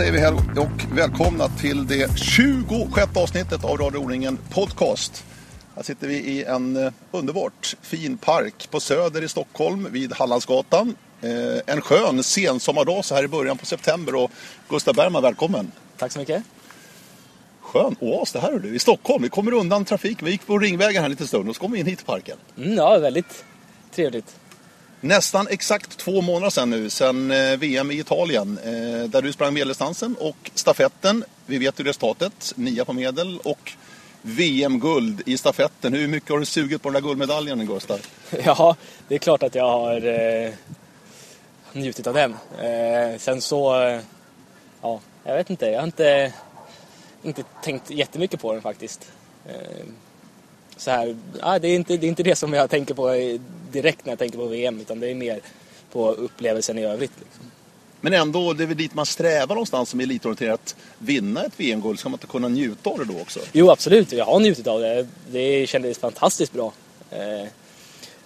Säger vi hej och välkomna till det 26 avsnittet av Radio O-ringen Podcast. Här sitter vi i en eh, underbart fin park på Söder i Stockholm vid Hallandsgatan. Eh, En skön sensommardag så här i början på september och Gustav Bergman, välkommen. Tack så mycket. Skön oas det här är du, i Stockholm. Vi kommer undan trafik. Vi gick på Ringvägen här lite stund och så kom vi in hit till parken. Mm, ja, väldigt trevligt. Nästan exakt två månader sedan nu, sedan eh, VM i Italien, eh, där du sprang medeldistansen och stafetten. Vi vet ju resultatet, nia på medel och VM-guld i stafetten. Hur mycket har du sugit på den där guldmedaljen, Gustav? Ja, det är klart att jag har eh, njutit av den. Eh, sen så, eh, ja, jag vet inte. Jag har inte, inte tänkt jättemycket på den faktiskt. Eh, så här, ja, det, är inte, det är inte det som jag tänker på direkt när jag tänker på VM, utan det är mer på upplevelsen i övrigt. Liksom. Men ändå, det är väl dit man strävar någonstans som elitorienterad, att vinna ett VM-guld. Ska man inte kunna njuta av det då också? Jo, absolut. Jag har njutit av det. Det kändes fantastiskt bra. Eh,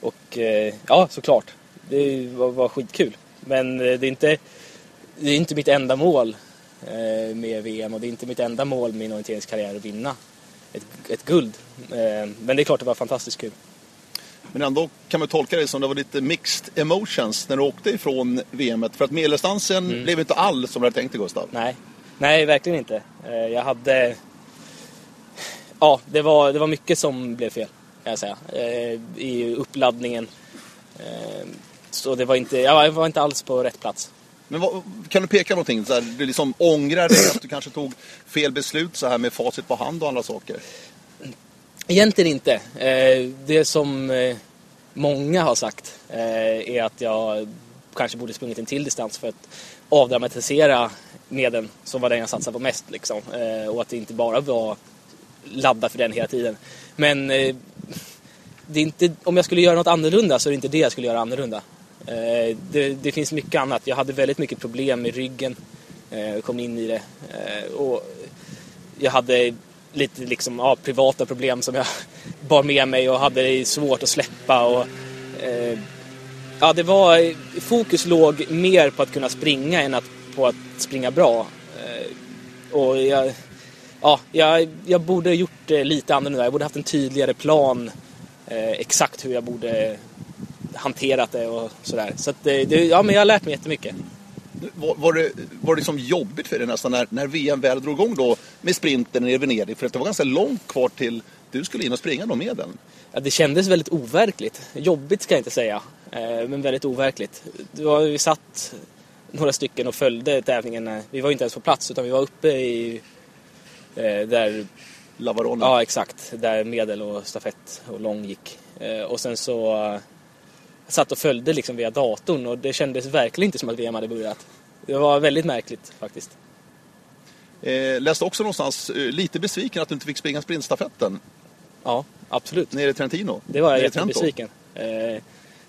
och eh, ja, såklart. Det var, var skitkul. Men eh, det är inte, det är inte mitt enda mål eh, med VM och det är inte mitt enda mål med min orienteringskarriär att vinna ett, ett guld. Eh, men det är klart det var fantastiskt kul. Men ändå kan man tolka det som det var lite mixed emotions när du åkte ifrån VM. För att medeldistansen blev inte alls som du hade tänkt dig, Gustav. Nej, nej verkligen inte. Eh, Jag hade... Ja, det var, det var mycket som blev fel, kan jag säga. eh, I uppladdningen. Så det var inte, jag var inte alls på rätt plats. Men vad, kan du peka någonting? Så här, du liksom ångrar dig att du kanske tog fel beslut så här med facit på hand och andra saker? Egentligen inte. Eh, det som eh, många har sagt eh, är att jag kanske borde sprungit en till distans för att avdramatisera medlen som var den jag satsade på mest. Liksom. Och att det inte bara var ladda för den hela tiden. Men det är inte, om jag skulle göra något annorlunda så är det inte det jag skulle göra annorlunda. Eh, Det, det finns mycket annat. Jag hade väldigt mycket problem med ryggen. eh, Kom in i det. Eh, Och jag hade lite liksom, ja, privata problem som jag bar med mig och hade svårt att släppa. Och, eh, ja, det var, fokus låg mer på att kunna springa än att, på att springa bra. Eh, och jag, ja, jag, jag borde ha gjort det lite annorlunda. Jag borde haft en tydligare plan eh, exakt hur jag borde hanterat det och sådär. Så att det, det, ja, men jag har lärt mig jättemycket. Var, var det, var det liksom jobbigt för dig nästan när, när VM väl drog igång då med sprinten i Venedig? För att det var ganska långt kvar till du skulle in och springa då med den. Ja, det kändes väldigt overkligt. Jobbigt ska jag inte säga, eh, men väldigt overkligt. Var, vi satt några stycken och följde tävlingen. eh, Vi var inte ens på plats utan vi var uppe i eh, där, Lavarone. ja exakt, där medel och stafett och lång gick. Eh, Och sen så eh, satt och följde liksom via datorn och det kändes verkligen inte som att VM hade börjat. Det var väldigt märkligt faktiskt. Eh, läste också någonstans, eh, lite besviken att du inte fick springa sprintstafetten Ja, absolut. nere i Trentino. Det var jag jättebesviken. Eh,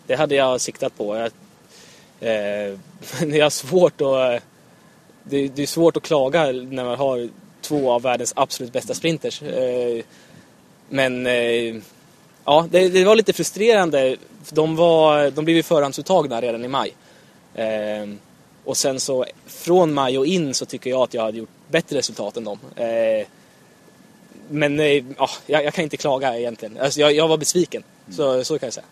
det hade jag siktat på. Jag, eh, jag har svårt att... Det, det är svårt att klaga när man har två av världens absolut bästa sprinters. Eh, men eh, ja, det, det var lite frustrerande. De, var, de blev ju förhandsuttagna redan i maj. Eh, och sen så från maj och in så tycker jag att jag hade gjort bättre resultat än dem. Eh, men eh, ja, jag, jag kan inte klaga egentligen. Alltså, jag, jag var besviken. Så, så kan jag säga.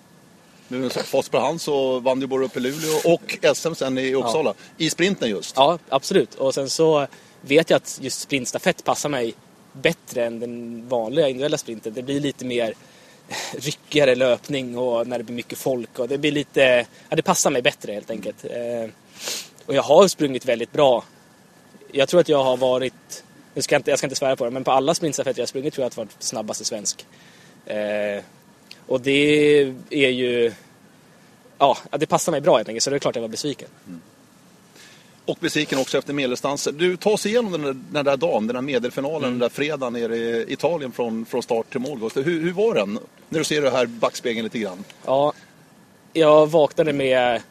Nu fast på hand så vann du både upp i Luleå och SM sen i Uppsala. I sprinten just. Ja, absolut. Och sen så vet jag att just sprintstafett passar mig bättre än den vanliga individuella sprinten. Det blir lite mer ryckigare löpning och när det blir mycket folk och det blir lite, ja det passar mig bättre helt enkelt. Eh, och jag har sprungit väldigt bra. Jag tror att jag har varit, nu ska jag, inte, jag ska inte svära på det, men på alla sprintstafetter jag har sprungit tror jag att jag har varit snabbaste svensk. Eh, och det är ju, ja det passar mig bra helt enkelt så det är klart jag var besviken. Mm. Och besviken också efter medeldistansen. Du, ta oss igenom den där, den där dagen, den där medelfinalen, Mm. den där fredagen nere i Italien från, från start till mål. Hur, hur var den? När du ser det här backspegeln lite grann. Ja, jag vaknade med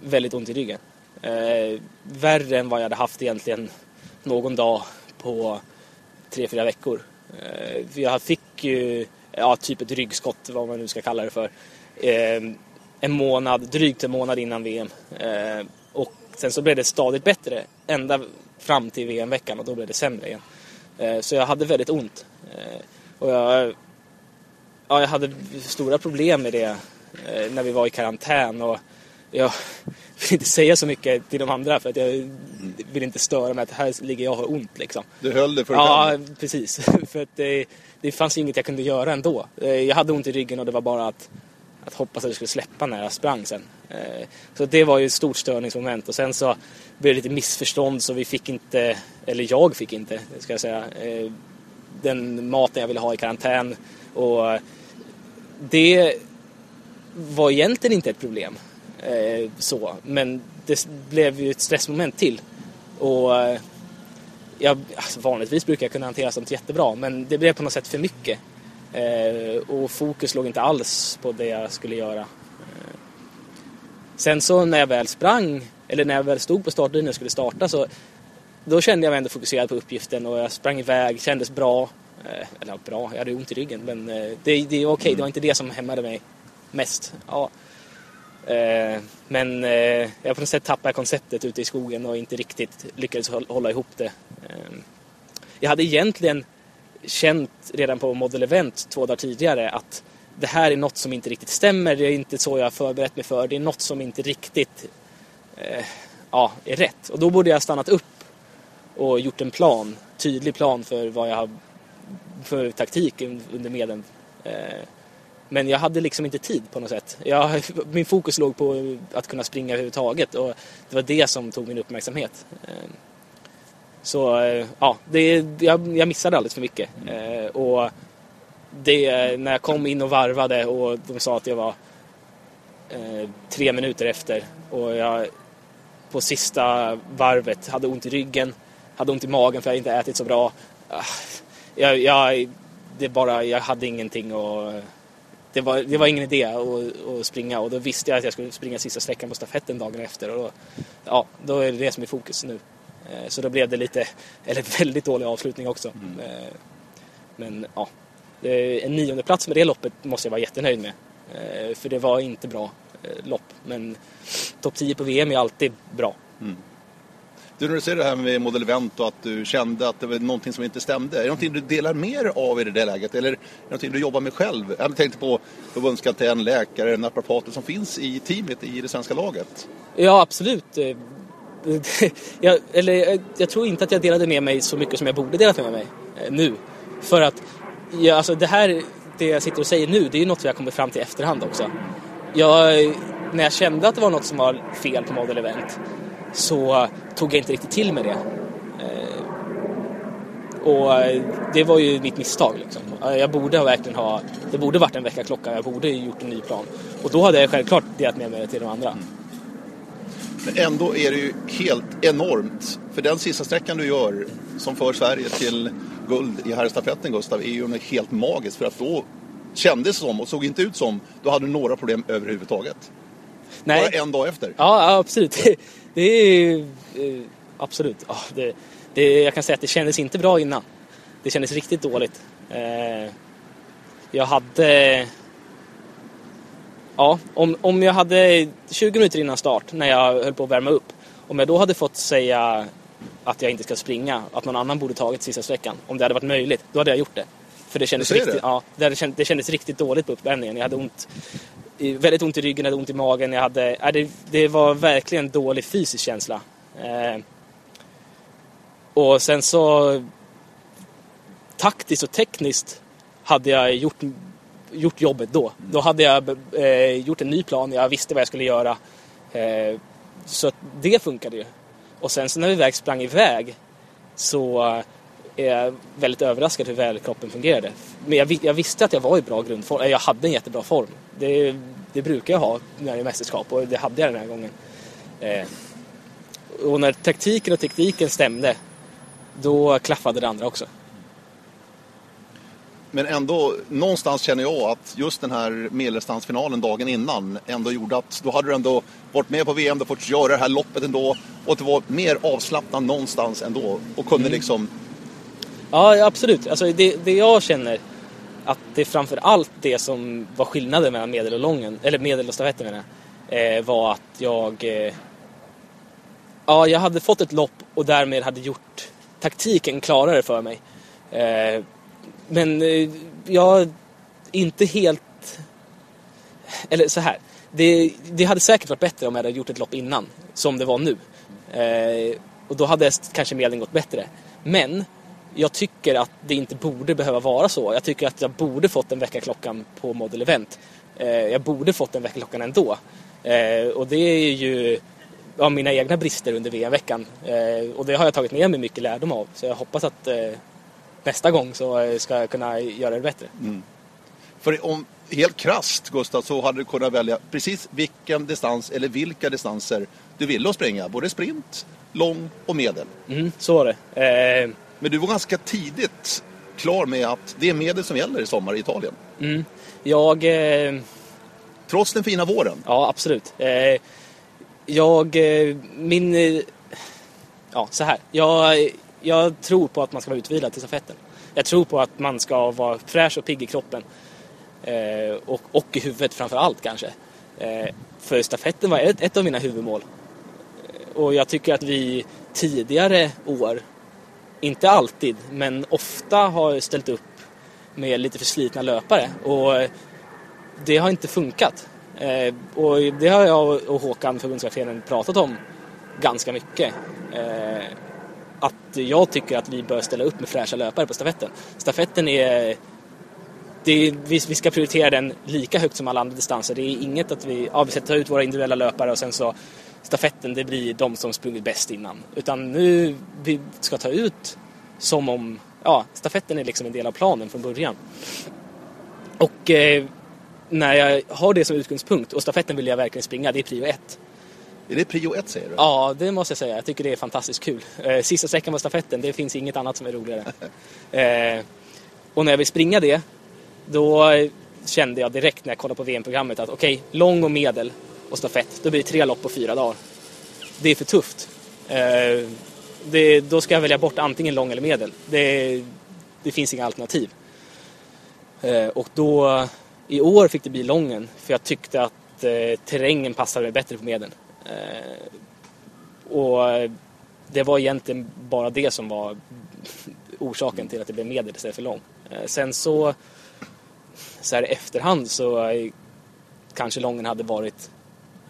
väldigt ont i ryggen. Eh, värre än vad jag hade haft egentligen någon dag på tre, fyra veckor. Eh, jag fick ju, ja, typ ett ryggskott, vad man nu ska kalla det för. Eh, en månad, drygt en månad innan VM. Eh, sen så blev det stadigt bättre ända fram till VM-veckan och då blev det sämre igen. Eh, så jag hade väldigt ont. Eh, och jag, ja, jag hade stora problem med det eh, när vi var i karantän. Och jag vill inte säga så mycket till de andra för att jag vill inte störa mig att här ligger jag och har ont liksom. Du höll det för Ja, själv? precis. för att det, det fanns inget jag kunde göra ändå. Jag hade ont i ryggen och det var bara att, att hoppas att det skulle släppa när jag sprang sen. Eh, så det var ju ett stort störningsmoment och sen så blev det lite missförstånd så vi fick inte, eller jag fick inte, ska jag säga, eh, den maten jag ville ha i karantän. Och det var egentligen inte ett problem. Eh, så. Men det blev ju ett stressmoment till. Och jag, alltså vanligtvis brukar jag kunna hantera sånt jättebra men det blev på något sätt för mycket. Och fokus låg inte alls på det jag skulle göra. Sen så när jag väl sprang, eller när jag väl stod på startlinjen och skulle starta så då kände jag mig ändå fokuserad på uppgiften och jag sprang iväg, kändes bra. Eh, eller bra, jag hade ont i ryggen men eh, det, det var okej, det var inte det som hämmade mig mest. Ja. Eh, men jag på något sätt tappade konceptet ute i skogen och inte riktigt lyckades håll- hålla ihop det. Eh, jag hade egentligen känt redan på Model Event två dagar tidigare att det här är något som inte riktigt stämmer, det är inte så jag har förberett mig för, det är något som inte riktigt eh, ja, är rätt. Och då borde jag ha stannat upp och gjort en plan, tydlig plan för vad jag har för taktik under medlen. Eh, men jag hade liksom inte tid på något sätt. Jag, min fokus låg på att kunna springa överhuvudtaget och det var det som tog min uppmärksamhet. Eh, Så eh, ja, det, jag, jag missade alldeles för mycket. Eh, Och det, när jag kom in och varvade och de sa att jag var eh, tre minuter efter och jag på sista varvet hade ont i ryggen, hade ont i magen för jag inte ätit så bra. Ah, Jag, jag, det bara, jag hade ingenting och det var, det var ingen idé att, att springa och då visste jag att jag skulle springa sista sträckan på stafetten dagen efter och då, ja, då är det det som är fokus nu. Eh, Så då blev det lite, eller väldigt dålig avslutning också. Eh, Men ja, en nionde plats med det loppet måste jag vara jättenöjd med. Eh, För det var inte bra eh, lopp. Men topp 10 på VM är alltid bra. Du, när du säger det här med Model Event och att du kände att det var någonting som inte stämde. Är det någonting du delar mer av i det där läget? Eller är det någonting du jobbar med själv? Jag tänkte på förbundskapten, läkare, naprapater som finns i teamet i det svenska laget. Ja, absolut. Eh, Jag, eller, jag, tror inte att jag delade med mig så mycket som jag borde delat med mig eh, nu. För att ja, alltså det här, det jag sitter och säger nu, det är ju något vi har kommit fram till i efterhand också. Jag, när jag kände att det var något som var fel på Model Event så tog jag inte riktigt till med det. Eh, och det var ju mitt misstag liksom. Eh, jag borde ha verkligen ha, det borde varit en veckaklocka, jag borde ha gjort en ny plan. Och då hade jag självklart delat med mig det till de andra. Mm. Men ändå är det ju helt enormt. För den sista sträckan du gör som för Sverige till guld i herrstafetten Gustav är ju något helt magiskt. För att då kändes det som och såg inte ut som du hade några problem överhuvudtaget. Nej. Bara en dag efter. Ja, ja absolut. Det, det är eh, absolut. Ja, det, det, jag kan säga att det kändes inte bra innan. Det kändes riktigt dåligt. Eh, jag hade... Ja, om, om jag hade 20 minuter innan start när jag höll på att värma upp. Om jag då hade fått säga att jag inte ska springa, att någon annan borde tagit sista sträckan. Om det hade varit möjligt, då hade jag gjort det. För det kändes, riktigt, det? Ja, det, känt, det kändes riktigt dåligt på uppvärmningen. Jag hade ont, väldigt ont i ryggen, jag hade ont i magen. Jag hade, ja, det, det var verkligen dålig fysisk känsla. Eh, och sen så taktiskt och tekniskt hade jag gjort, gjort jobbet då. Då hade jag eh, gjort en ny plan, jag visste vad jag skulle göra. Eh, så det funkade ju. Och sen så när vi väl sprang iväg så eh, är jag väldigt överraskad hur väl kroppen fungerade. Men jag, jag visste att jag var i bra grundform, eller jag hade en jättebra form. Det, det brukar jag ha när det är mästerskap och det hade jag den här gången. Eh, och när taktiken och tekniken stämde då klaffade det andra också. Men ändå, någonstans känner jag att just den här medeldistansfinalen dagen innan ändå gjorde att då hade du ändå varit med på VM, du fått göra det här loppet ändå och att det var mer avslappnat någonstans ändå och kunde liksom Ja, ja, absolut. Alltså det, det jag känner att det är framför allt det som var skillnaden mellan medel och lången, eller medel och stafetten menar jag, eh, var att jag eh, ja, jag hade fått ett lopp och därmed hade gjort taktiken klarare för mig. Eh, men eh, jag inte helt... Eller så här. Det, det hade säkert varit bättre om jag hade gjort ett lopp innan, som det var nu. Eh, och då hade kanske medlen gått bättre. Men jag tycker att det inte borde behöva vara så. Jag tycker att jag borde fått en väckarklockan på Model Event. Eh, jag borde fått en väckarklockan ändå. Eh, och det är ju ja, mina egna brister under VM-veckan. Eh, och det har jag tagit med mig mycket lärdom av. Så jag hoppas att eh, nästa gång så eh, ska jag kunna göra det bättre. Mm. För om helt krast Gustav så hade du kunnat välja precis vilken distans eller vilka distanser du ville springa. Både sprint, lång och medel. Mm, så var det. Eh... Men du var ganska tidigt klar med att det är medel som gäller i sommar i Italien. Mm. Jag... Eh... Trots den fina våren? Ja, absolut. Eh... Jag... Eh, min... Eh, ja, så här. Jag, jag tror på att man ska vara utvilad till stafetten. Jag tror på att man ska vara fräsch och pigg i kroppen. Eh, och, och i huvudet framför allt kanske. För stafetten var ett, ett av mina huvudmål. Och jag tycker att vi tidigare år, inte alltid, men ofta har ställt upp med lite för slitna löpare. Och det har inte funkat. Eh, och det har jag och Håkan, förbundskaptenen, pratat om ganska mycket. Eh, att jag tycker att vi bör ställa upp med fräscha löpare på stafetten. Stafetten är det är, vi, vi ska prioritera den lika högt som alla andra distanser. Det är inget att vi, ja, vi ska ta ut våra individuella löpare och sen så stafetten, det blir de som sprungit bäst innan. Utan nu vi ska ta ut som om, ja, stafetten är liksom en del av planen från början. Och eh, när jag har det som utgångspunkt och stafetten vill jag verkligen springa, det är prio ett. Är det prio ett säger du? Ja, det måste jag säga. Jag tycker det är fantastiskt kul. Eh, sista sträckan på stafetten, det finns inget annat som är roligare. eh, och när jag vill springa det, då kände jag direkt när jag kollade på VM-programmet att okej, okay, lång och medel och stafett, då blir det tre lopp på fyra dagar. Det är för tufft. Eh, det, då ska jag välja bort antingen lång eller medel. Det, det finns inga alternativ. Eh, och då, i år fick det bli lången, för jag tyckte att eh, terrängen passade mig bättre på medel. Eh, och det var egentligen bara det som var orsaken till att det blev medel istället för lång. Eh, sen så så här i efterhand så kanske lången hade varit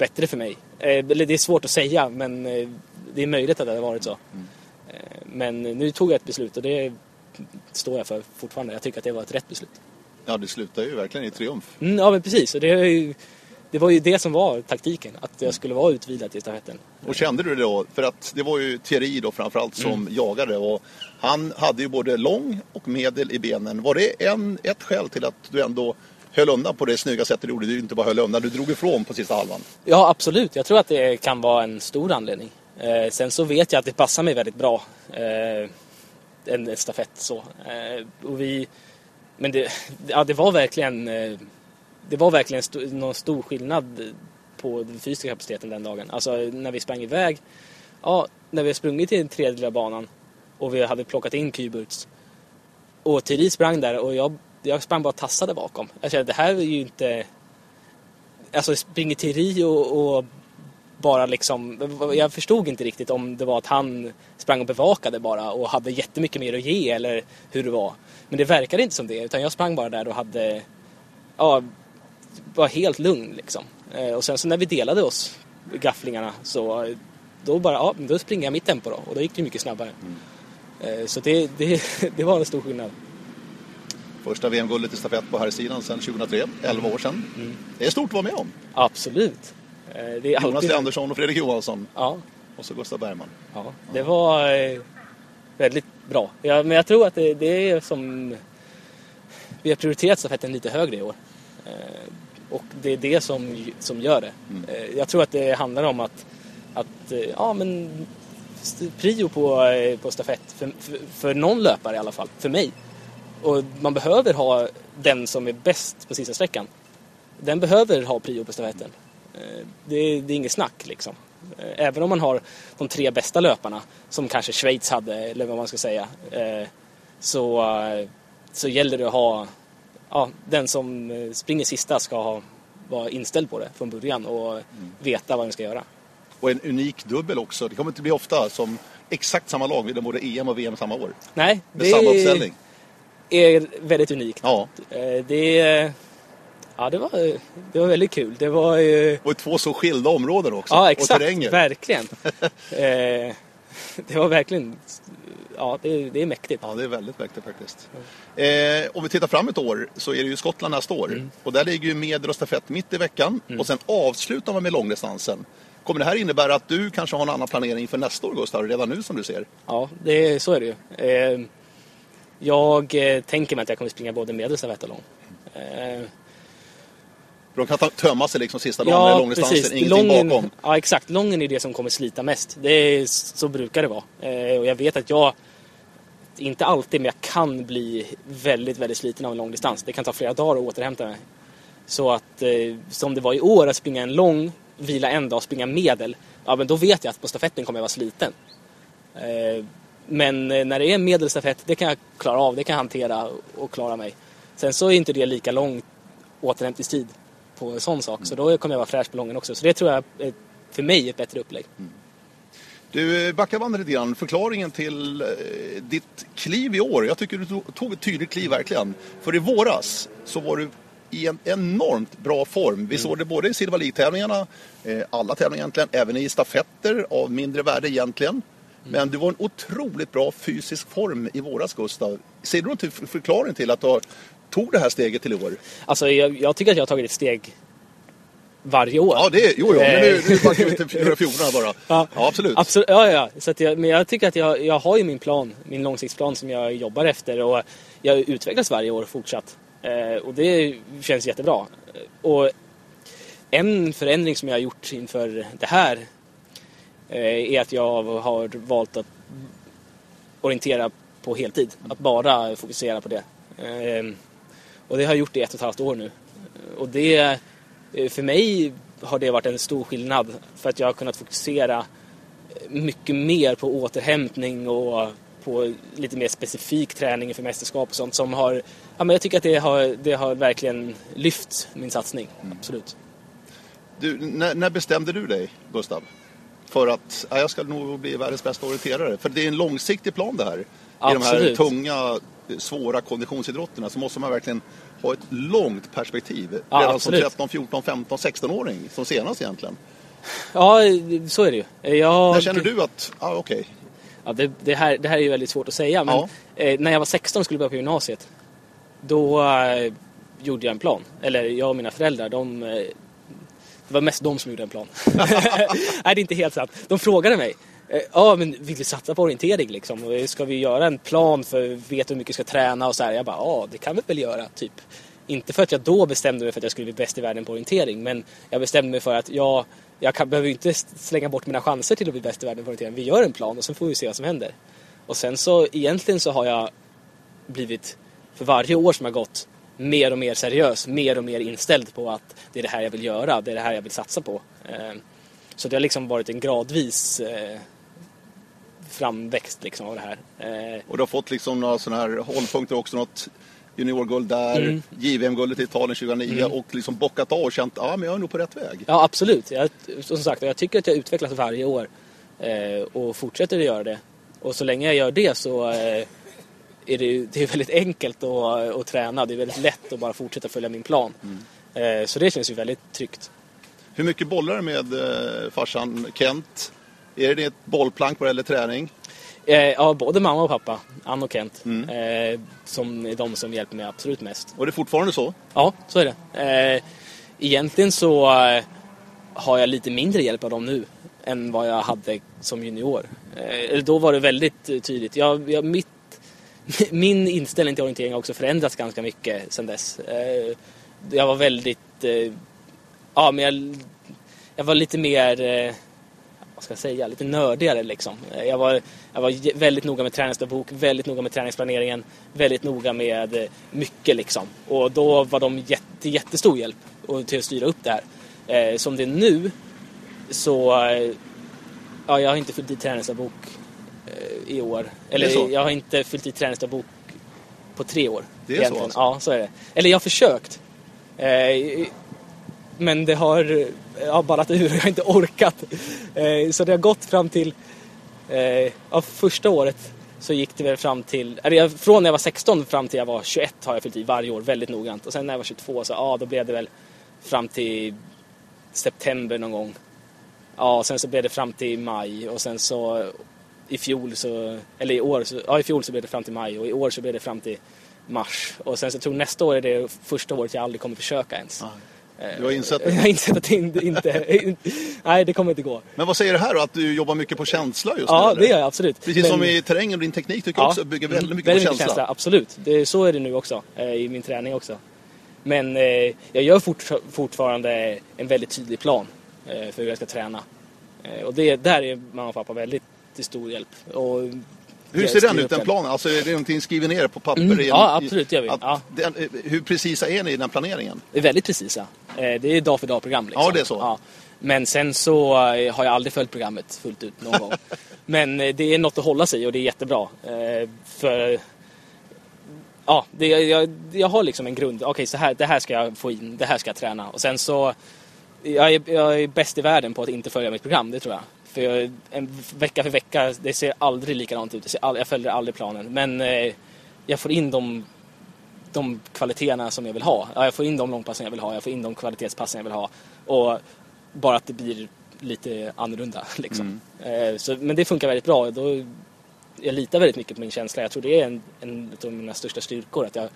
bättre för mig. Eh, eller det är svårt att säga men eh, det är möjligt att det hade varit så. Mm. Eh, men nu tog jag ett beslut och det står jag för fortfarande. Jag tycker att det var ett rätt beslut. Ja, det slutar ju verkligen i triumf. Mm, ja, men precis. Och det, det var ju det som var taktiken, att jag skulle vara utvilad till stafetten. Och kände du det då? För att det var ju Thierry då framförallt som mm. jagade och han hade ju både lång och medel i benen. Var det en, ett skäl till att du ändå höll undan på det snygga sättet du gjorde? Du inte bara höll undan, du drog ifrån på sista halvan. Ja, absolut. Jag tror att det kan vara en stor anledning. Eh, sen så vet jag att det passar mig väldigt bra. Eh, en stafett så. Eh, och vi, men det, ja, det var verkligen eh, det var verkligen st någon stor skillnad på den fysiska kapaciteten den dagen. Alltså när vi sprang iväg, ja, när vi har sprungit i den tredje banan och vi hade plockat in Kyburts och Thierry sprang där och jag, jag sprang bara tassade bakom. Jag kände det här är ju inte... Alltså springer Thierry och, och bara liksom, jag förstod inte riktigt om det var att han sprang och bevakade bara och hade jättemycket mer att ge eller hur det var. Men det verkade inte som det utan jag sprang bara där och hade ja, var helt lugn liksom. Eh, och sen så när vi delade oss, gafflingarna, så då bara, ja, då springer jag mitt tempo då. Och då gick det mycket snabbare. Mm. Eh, så det, det, det var en stor skillnad. Första VM-guldet i stafett på här sidan sedan 2003, 11 år sedan. Mm. Det är stort att vara med om. Absolut. Eh, det är Jonas alltid... Andersson och Fredrik Johansson. Ja. Och så Gustav Bergman. Ja, det var väldigt bra. Ja, men jag tror att det, det är som... Vi har prioriterat stafetten lite högre i år. Och det är det som, som gör det. Mm. Eh, jag tror att det handlar om att, att eh, ja men prio på, eh, på stafett för, för, för någon löpare i alla fall, för mig. Och man behöver ha den som är bäst på sista sträckan. Den behöver ha prio på stafetten. Det, det är inget snack liksom. Även om man har de tre bästa löparna, som kanske Schweiz hade, eller vad man ska säga, så, så gäller det att ha ja, den som eh, springer sista ska ha, vara inställd på det från början och mm. veta vad den ska göra. Och en unik dubbel också. Det kommer inte bli ofta som exakt samma lag vinner både EM och VM samma år. Nej, Med samma uppställning. Är väldigt unikt. Ja, Eh, Det, ja, det, var, det var väldigt kul. Det var ju... och två så skilda områden också. Ja, och exakt. terränger. Verkligen. Eh, det var verkligen... Ja, det, det är mäktigt. Ja, det är väldigt mäktigt faktiskt. Eh, om vi tittar fram ett år så är det ju Skottland nästa år. Mm. Och där ligger ju medel och stafett mitt i veckan. Och sen avslutar man med långdistansen. Kommer det här innebära att du kanske har en annan planering för nästa år, Gustav, redan nu som du ser? Ja, det, så är det ju. Eh, jag eh, tänker mig att jag kommer springa både medelstafett och lång. Eh, de kan ta- tömma sig liksom sista dagen med långdistansen, ingenting Lången, bakom. Ja, exakt. Lången är det som kommer slita mest. Det är, så brukar det vara. Eh, och jag vet att jag, inte alltid, men jag kan bli väldigt, väldigt sliten av en lång distans. Det kan ta flera dagar att återhämta mig. Så att, eh, som det var i år, att springa en lång, vila en dag och springa medel. Ja, men då vet jag att på stafetten kommer jag vara sliten. Eh, men eh, när det är medelstafett, det kan jag klara av, det kan jag hantera och klara mig. Sen så är inte det lika lång återhämtningstid på en sån sak. Så då kommer jag vara fräsch på lången också. Så det tror jag är för mig ett bättre upplägg. Du, eh, backa bandet lite grann. Förklaringen till eh, ditt kliv i år. Jag tycker du tog, ett tydligt kliv verkligen. För i våras så var du i en enormt bra form. Vi såg det både i Silva League-tävlingarna, alla tävlingar egentligen, även i stafetter av mindre värde egentligen. Men du var en otroligt bra fysisk form i våras, Gustav. Ser du någon förklaring till att du tog det här steget till i år? Alltså jag, jag tycker att jag har tagit ett steg varje år. Ja, det är, jo, jo, men nu, nu backar vi till 414 bara. Eh. Ja. Ja, absolut. Absolut, ja, ja. Så att jag, men jag tycker att jag, jag har ju min plan, min långsiktsplan som jag jobbar efter och jag utvecklas varje år fortsatt. Eh, och det känns jättebra. Och en förändring som jag har gjort inför det här eh, är att jag har valt att orientera på heltid. Att bara fokusera på det. Eh, och det har jag gjort i ett och ett halvt år nu. Och det, eh, för mig har det varit en stor skillnad för att jag har kunnat fokusera mycket mer på återhämtning och på lite mer specifik träning inför mästerskap och sånt som har, ja men jag tycker att det har, det har verkligen lyft min satsning, absolut. Du, när, när bestämde du dig, Gustav? För att ja, jag ska nog bli världens bästa orienterare. För det är en långsiktig plan det här. I de här Absolut. tunga, svåra konditionsidrotterna så måste man verkligen ha ett långt perspektiv. Ja, Redan absolut. som 13, 14, 15, 16-åring som senast egentligen. Ja, så är det ju. Jag, När känner du att, ja okej, Ja, det, det, här, det här är ju väldigt svårt att säga, men Ja. eh, när jag var 16 och skulle börja på gymnasiet, då eh, gjorde jag en plan. Eller jag och mina föräldrar, de, eh, det var mest de som gjorde en plan. Nej, det är inte helt sant. De frågade mig, eh, ja men vill du satsa på orientering liksom? Eh, ska vi göra en plan för, vet du hur mycket vi ska träna och så här? Jag bara, ja det kan vi väl göra, typ. Inte för att jag då bestämde mig för att jag skulle bli bäst i världen på orientering, men jag bestämde mig för att jag, jag kan, behöver ju inte slänga bort mina chanser till att bli bäst i världen på orientering. Vi gör en plan och sen får vi se vad som händer. Och sen så egentligen så har jag blivit, för varje år som har gått, mer och mer seriös, mer och mer inställd på att det är det här jag vill göra, det är det här jag vill satsa på. Eh, Så det har liksom varit en gradvis eh, framväxt liksom av det här. Eh, och du har fått liksom några sådana här hållpunkter också, något juniorguld där, Mm. JVM-guldet i Italien 2009 och liksom bockat av och känt, ja men jag är nog på rätt väg. Ja, absolut. Jag, som sagt, jag tycker att jag utvecklas varje år eh, och fortsätter att göra det. Och så länge jag gör det så eh, är det, det är väldigt enkelt att, att träna. Det är väldigt lätt att bara fortsätta följa min plan. Eh, så det känns ju väldigt tryggt. Hur mycket bollar du med eh, farsan Kent? Är det ett bollplank vad gäller träning? Eh, ja, både mamma och pappa, Ann och Kent, eh, som är de som hjälper mig absolut mest. Och det är fortfarande så? Ja, så är det. Egentligen så har jag lite mindre hjälp av dem nu än vad jag hade som junior. Då var det väldigt tydligt. Jag, jag, mitt, min inställning till orientering har också förändrats ganska mycket sedan dess. Eh, jag var väldigt... Eh, ja, men jag, jag var lite mer... Eh, vad ska jag säga, lite nördigare liksom. Eh, Jag var, jag var väldigt noga med träningsdagbok, väldigt noga med träningsplaneringen, väldigt noga med eh, mycket liksom. Och då var de jätte, jättestor hjälp till att styra upp det här. Eh, som det är nu så, eh, ja jag har inte fyllt i träningsdagbok i år. Eller så? jag har inte fyllt i träningsdagbok på tre år. Det är så egentligen. alltså? Ja, så är det. Eller jag har försökt. Eh, men det har ja, ballat ur och jag har inte orkat. Eh, så det har gått fram till, eh, ja, första året så gick det väl fram till, eller från när jag var 16 fram till jag var 21 har jag fyllt i varje år väldigt noggrant. Och sen när jag var 22 så ja, då blev det väl fram till september någon gång. Ja, och sen så blev det fram till maj och sen så i fjol så, eller i år, så, ja i fjol så blev det fram till maj och i år så blev det fram till mars. Och sen så tror jag nästa år är det första året jag aldrig kommer försöka ens. Du har insett Jag det. har insett att det inte, inte nej det kommer inte gå. Men vad säger det här då? Att du jobbar mycket på känsla just Ja, nu? eller? det gör jag absolut. Precis Men- som i terrängen och din teknik tycker jag också bygger väldigt mycket väldigt på känsla. Absolut, det, så är det nu också eh, i min träning också. Men eh, jag gör fort, fortfarande en väldigt tydlig plan eh, för hur jag ska träna. Eh, och det, där är mamma och pappa väldigt till stor hjälp. Och Hur ser den ut, den planen? Alltså är det någonting skriver ner på papper? Mm, ja, absolut, det gör vi. Ja. Den, eh, hur precisa är ni i den planeringen? är väldigt precisa. Eh, Det är dag för dag program. Liksom. Ja, det är så. Men sen så eh, har jag aldrig följt programmet fullt ut någon gång. Men det är något att hålla sig i och det är jättebra. För ja, det, jag, jag har liksom en grund. Okej, så här, det här ska jag få in, det här ska jag träna. Och sen så, jag är, jag är bäst i världen på att inte följa mitt program, det tror jag. För jag, en vecka för vecka, det ser aldrig likadant ut. All, jag följer aldrig planen. Men eh, jag får in de, de kvaliteterna som jag vill ha. Ja, Jag får in de långpassen jag vill ha, jag får in de kvalitetspassen jag vill ha. Och bara att det blir lite annorlunda. Liksom. Eh, så, men det funkar väldigt bra. Då, jag litar väldigt mycket på min känsla. Jag tror det är en, en av mina största styrkor. Att jag,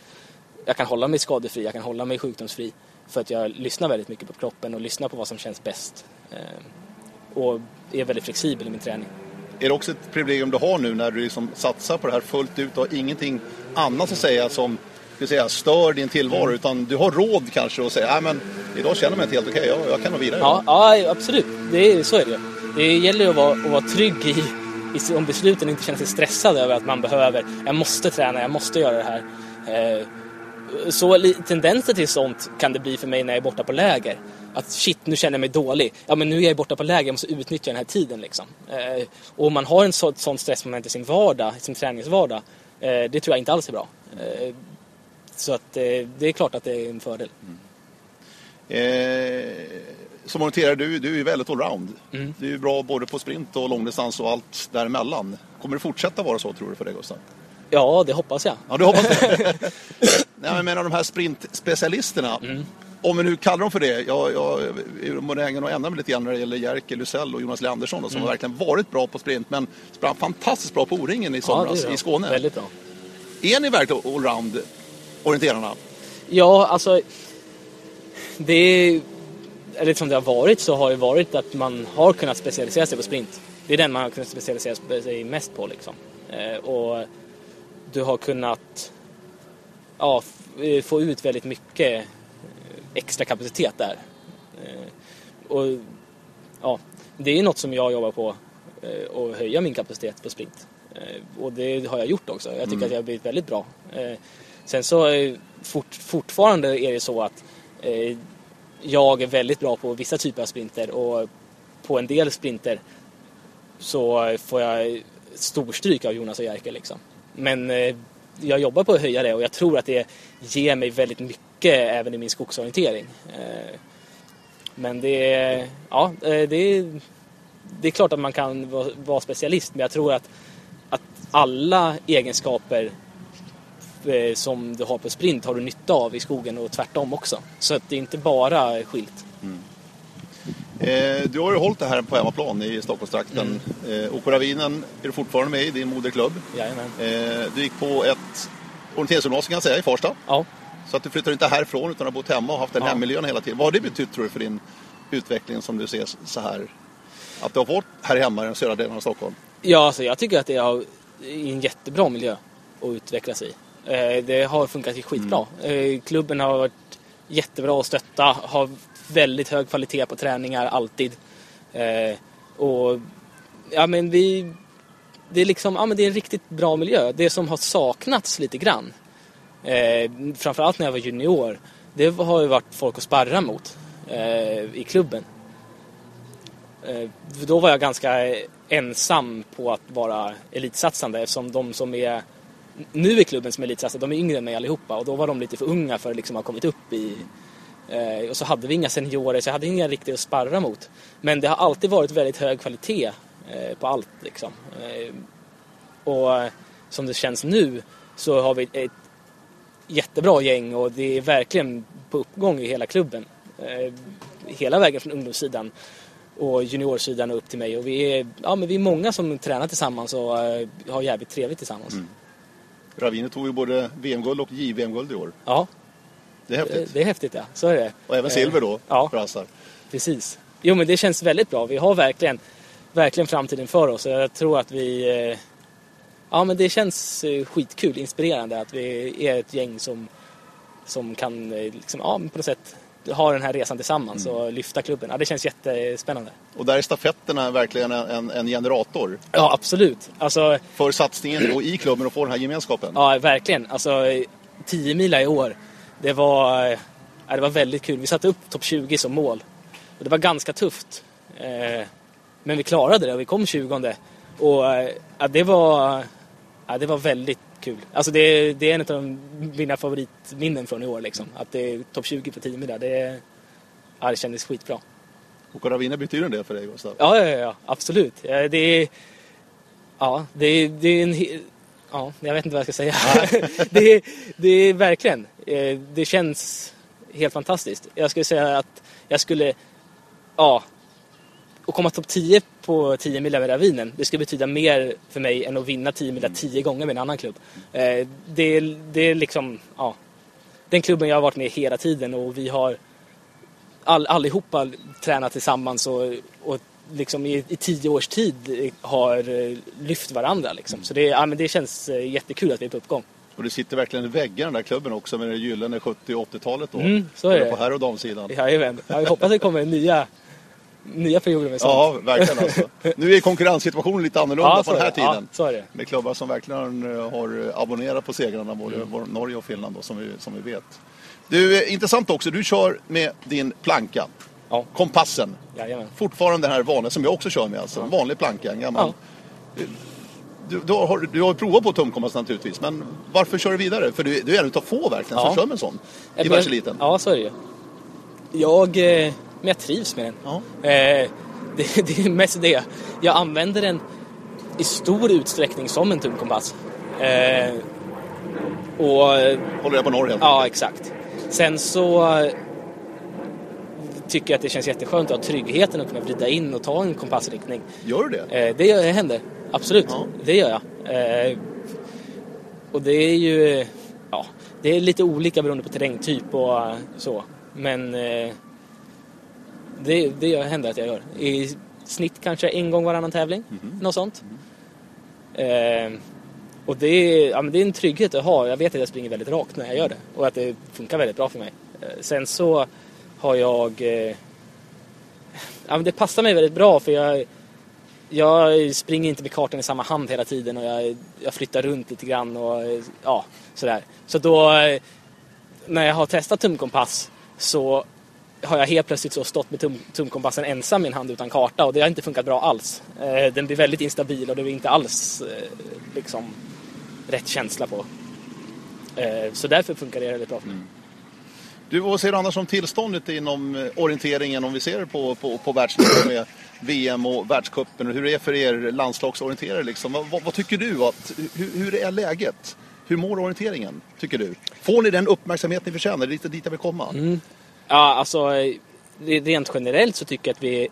jag kan hålla mig skadefri, jag kan hålla mig sjukdomsfri. För att jag lyssnar väldigt mycket på kroppen och lyssnar på vad som känns bäst. Eh, och är väldigt flexibel i min träning. Är det också ett privilegium du har nu när du liksom satsar på det här fullt ut och har ingenting annat att säga som ska säga, stör din tillvaro Mm. utan du har råd kanske att säga Nej, men idag känner jag mig inte helt okej, jag, jag kan gå vidare. Ja, ja absolut. Det är, så är det Det gäller att vara, att vara trygg i, i om besluten inte känner sig stressad över att man behöver, jag måste träna, jag måste göra det här. Eh, så tendenser till sånt kan det bli för mig när jag är borta på läger. Att shit, nu känner jag mig dålig. Ja, men nu är jag borta på läger, jag måste utnyttja den här tiden liksom. Eh, och om man har en så, sån stressmoment i sin vardag, i sin träningsvardag, eh, det tror jag inte alls är bra. Eh, så att eh, det är klart att det är en fördel. Eh, som orienterare, du, du är ju väldigt allround. Mm. Du är bra både på sprint och långdistans och allt däremellan. Kommer det fortsätta vara så tror du för dig Gustav? Ja, det hoppas jag. Ja, du hoppas det? Nej, men de här sprintspecialisterna. Mm. Om vi nu kallar dem för det. Jag, jag är benägen att ändra mig lite grann när det gäller Jerker Lusell och Jonas Leandersson då, som har verkligen varit bra på sprint men sprang fantastiskt bra på O-ringen i Mm. Ja, somras är bra. i Skåne. Väldigt bra. Är ni verkligen allround orienterarna? Ja, alltså det är, eller som det har varit så har det varit att man har kunnat specialisera sig på sprint. Det är den man har kunnat specialisera sig mest på liksom. Eh, och du har kunnat ja, få ut väldigt mycket extra kapacitet där. Eh, och ja, det är något som jag jobbar på, eh, att höja min kapacitet på sprint. Eh, och det har jag gjort också. Jag tycker att jag har blivit väldigt bra. Sen så fort, fortfarande är det så att jag är väldigt bra på vissa typer av sprinter och på en del sprinter så får jag storstryk av Jonas och Jerker liksom. Men jag jobbar på att höja det och jag tror att det ger mig väldigt mycket även i min skogsorientering. Eh, men det är, ja, eh, det är, det är klart att man kan vara, specialist men jag tror att, att alla egenskaper eh, som du har på sprint har du nytta av i skogen och tvärtom också. Så att det är inte bara skilt. Eh, du har ju hållit det här på hemmaplan i Stockholmstrakten. Mm. Eh, Operavinen är du fortfarande med i, din moderklubb. Jajamän. Eh, du gick på ett orienteringsgymnasium kan jag säga i Farsta. Ja. Så att du flyttar inte härifrån utan har bott hemma och haft den Ja. hemmiljön hela tiden. Vad har det betytt tror du för din utveckling som du ser så här? Att du har varit här hemma i den södra delen av Stockholm? Ja, alltså jag tycker att det är en jättebra miljö att utveckla sig i. Eh, Det har funkat skitbra. Eh, Klubben har varit jättebra att stötta, har väldigt hög kvalitet på träningar alltid. Eh, Och ja, men vi, det är liksom, ja men det är en riktigt bra miljö. Det som har saknats lite grann, eh, framförallt när jag var junior, det har ju varit folk att sparra mot eh, i klubben. Eh, Då var jag ganska ensam på att vara elitsatsande eftersom de som är nu i klubben som är elitsatsande, de är yngre än mig allihopa och då var de lite för unga för att liksom ha kommit upp i, Eh, och så hade vi inga seniorer, så jag hade inga riktigt att sparra mot. Men det har alltid varit väldigt hög kvalitet eh, på allt liksom. Eh, och eh, som det känns nu så har vi ett jättebra gäng och det är verkligen på uppgång i hela klubben. Eh, hela vägen från ungdomssidan och juniorsidan och upp till mig. Och vi är, ja, men vi är många som tränar tillsammans och eh, har jävligt trevligt tillsammans. Mm. Ravine tog ju både VM-guld och JVM-guld i år. Ja, Det är häftigt. det är häftigt ja. Så är det. Och även silver då ja. för Assar. Precis. Jo men det känns väldigt bra. Vi har verkligen, verkligen framtiden för oss. Jag tror att vi... eh, Ja men det känns eh, skitkul, inspirerande att vi är ett gäng som, som kan eh, liksom, ja, på något sätt ha den här resan tillsammans och lyfta klubben. Ja, det känns jättespännande. Och där är stafetterna verkligen en, en, en generator Ja absolut. Alltså, för satsningen och i klubben och få den här gemenskapen. ja verkligen. Alltså 10 mila i år. Det var, eh, ja, det var väldigt kul. Vi satte upp topp 20 som mål. Och det var ganska tufft. Eh, Men vi klarade det och vi kom 20 Och eh, ja, det var, ja, det var väldigt kul. Alltså det, det är en av de- mina favoritminnen från i år. Liksom. Att det är topp 20 på 10 mila. Det, ja, det kändes skitbra. Och Ravine betyder det för dig Gustav? Ja, ja, ja, absolut. Ja, Det är, ja, det är, det är en... Ja, jag vet inte vad jag ska säga. det, är, det är verkligen, eh, det känns helt fantastiskt. Jag skulle säga att jag skulle, ja, att komma topp 10 på 10 mil över ravinen, det skulle betyda mer för mig än att vinna 10 mil 10 gånger med en annan klubb. Eh, Det, det är liksom, ja, den klubben jag har varit med hela tiden och vi har all, allihopa tränat tillsammans och, och liksom i, i tio års tid har eh, lyft varandra. Liksom. Så det, ja, men det känns eh, jättekul att vi är på uppgång. Och det sitter verkligen i väggarna den där klubben också med det gyllene 70 och 80-talet då. Mm, så är Både det. På herr och damsidan. Jajamän. Jag hoppas det kommer nya, nya perioder med sånt. Ja, verkligen alltså. Nu är konkurrenssituationen lite annorlunda Ja, på den är här det. Ja, tiden. så är det. Med klubbar som verkligen eh, har abonnerat på segrarna, både Mm. Norge och Finland då, som, vi, som vi vet. Du, eh, intressant också, du kör med din planka. Ja, Kompassen. jajamän. Fortfarande den här vanliga, som jag också kör med alltså. En vanlig planka, en gammal. Du, du, har, du har provat på tumkompass naturligtvis, men varför kör du vidare? För du, du är en utav få verkligen som Ja. kör med en sån. I världseliten. Ja, så är det ju. Jag, eh, men jag trivs med den. Ja. Eh, det, det är mest det. Jag använder den i stor utsträckning som en tumkompass. Eh, och Håller jag på norr helt Ja, exakt. Sen så tycker jag att det känns jätteskönt att ha tryggheten att kunna vrida in och ta en kompassriktning. Gör du det? Eh, det gör- händer, absolut. Ja. Det gör jag. Eh, och det är ju, ja, det är lite olika beroende på terrängtyp och så. Men eh, det, det händer att jag gör. I snitt kanske en gång varannan tävling, något sånt. Eh, och det är, ja, det är en trygghet att ha. Jag vet att jag springer väldigt rakt när jag gör det och att det funkar väldigt bra för mig. Eh, sen så har jag... Eh, ja, det passar mig väldigt bra för jag, jag springer inte med kartan i samma hand hela tiden och jag, jag flyttar runt lite grann och ja, sådär. Så då eh, när jag har testat tumkompass så har jag helt plötsligt så stått med tum, tumkompassen ensam i en hand utan karta och det har inte funkat bra alls. Eh, den blir väldigt instabil och det är inte alls eh, liksom rätt känsla på. Eh, så därför funkar det väldigt bra för mig. Du, vad säger du annars om tillståndet inom eh, orienteringen om vi ser på, på, på världsnivå med VM och världscupen och hur det är för er landslagsorienterare liksom? Vad, vad, vad tycker du? Att, hur, hur är läget? Hur mår orienteringen, tycker du? Får ni den uppmärksamhet ni förtjänar? Det är lite dit jag vill komma. Ja, alltså eh, rent generellt så tycker jag att vi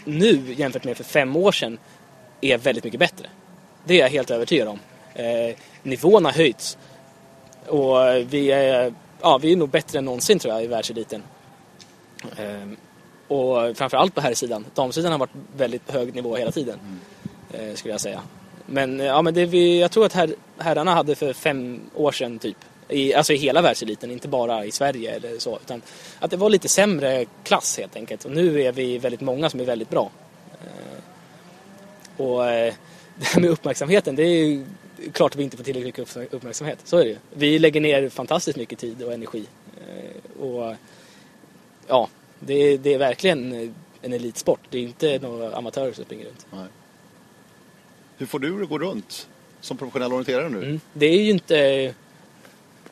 nu jämfört med för fem år sedan är väldigt mycket bättre. Det är jag helt övertygad om. Eh, nivån har höjts och vi är, ja, vi är nog bättre än någonsin tror jag i världseliten. Eh, och framförallt på här sidan. Damsidan har varit väldigt hög nivå hela tiden eh, skulle jag säga. Men, ja, men det vi, jag tror att her, herrarna hade för fem år sedan typ, i, alltså i hela världseliten, inte bara i Sverige eller så, utan att det var lite sämre klass helt enkelt. Och nu är vi väldigt många som är väldigt bra. Eh, och eh, det här med uppmärksamheten, det är ju klart att vi inte får upp- uppmärksamhet. Så är det ju. Vi lägger ner fantastiskt mycket tid och energi. Eh, och ja, det, är- det är verkligen en elitsport. Det är inte några amatörer som springer runt. Nej. Hur får du det gå runt som professionell orienterare nu? Mm. Det är ju inte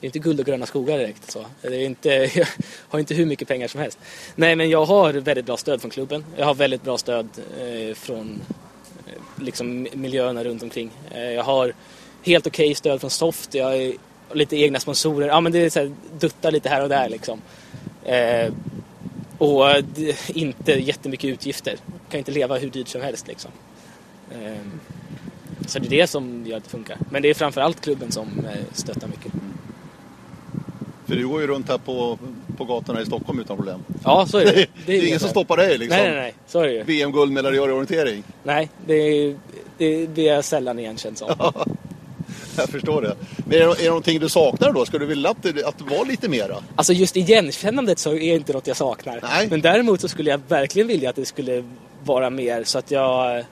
det är inte guld och gröna skogar direkt. Så. Det är inte, jag har inte hur mycket pengar som helst. Nej, men jag har väldigt bra stöd från klubben. Jag har väldigt bra stöd eh, från eh, liksom, miljöerna runt omkring. Eh, jag har helt okej okay stöd från Soft. Jag har lite egna sponsorer. Ja, men det är så här, duttar lite här och där liksom. Eh, och eh, inte jättemycket utgifter. Kan inte leva hur dyrt som helst liksom. Eh, så det är det som gör att det funkar. Men det är framförallt klubben som stöttar mycket. För du går ju runt här på, på gatorna i Stockholm utan problem. Ja, så är det. Det är, det är ingen som stoppar dig liksom. Nej, nej, nej. Så är det ju. VM-guldmedaljör i orientering. Nej, det är, det, det är sällan igenkänt som. Jag förstår det. Men är det, är det någonting du saknar då? Skulle du vilja att det, att det var lite mera? Alltså just igenkännandet så är inte något jag saknar. Nej. Men däremot så skulle jag verkligen vilja att det skulle vara mer så att jag...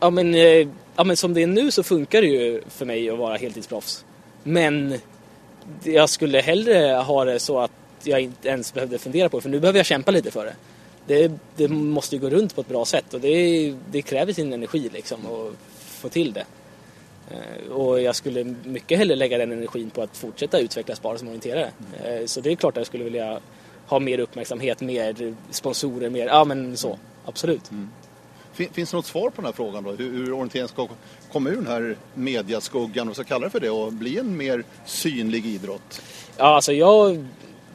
Ja men, eh, ja men som det är nu så funkar det ju för mig att vara heltidsproffs. Men jag skulle hellre ha det så att jag inte ens behövde fundera på det. För nu behöver jag kämpa lite för det. Det, det måste ju gå runt på ett bra sätt och det, det kräver sin energi liksom att få till det. Eh, och jag skulle mycket hellre lägga den energin på att fortsätta utvecklas bara som orienterare. Mm. Så det är klart att jag skulle vilja ha mer uppmärksamhet, mer sponsorer, mer, ja men så, absolut. Mm. Finns det något svar på den här frågan då? Hur, hur orientering ska komma ur den här mediaskuggan, och så kallar det för det, och bli en mer synlig idrott? Ja, alltså jag,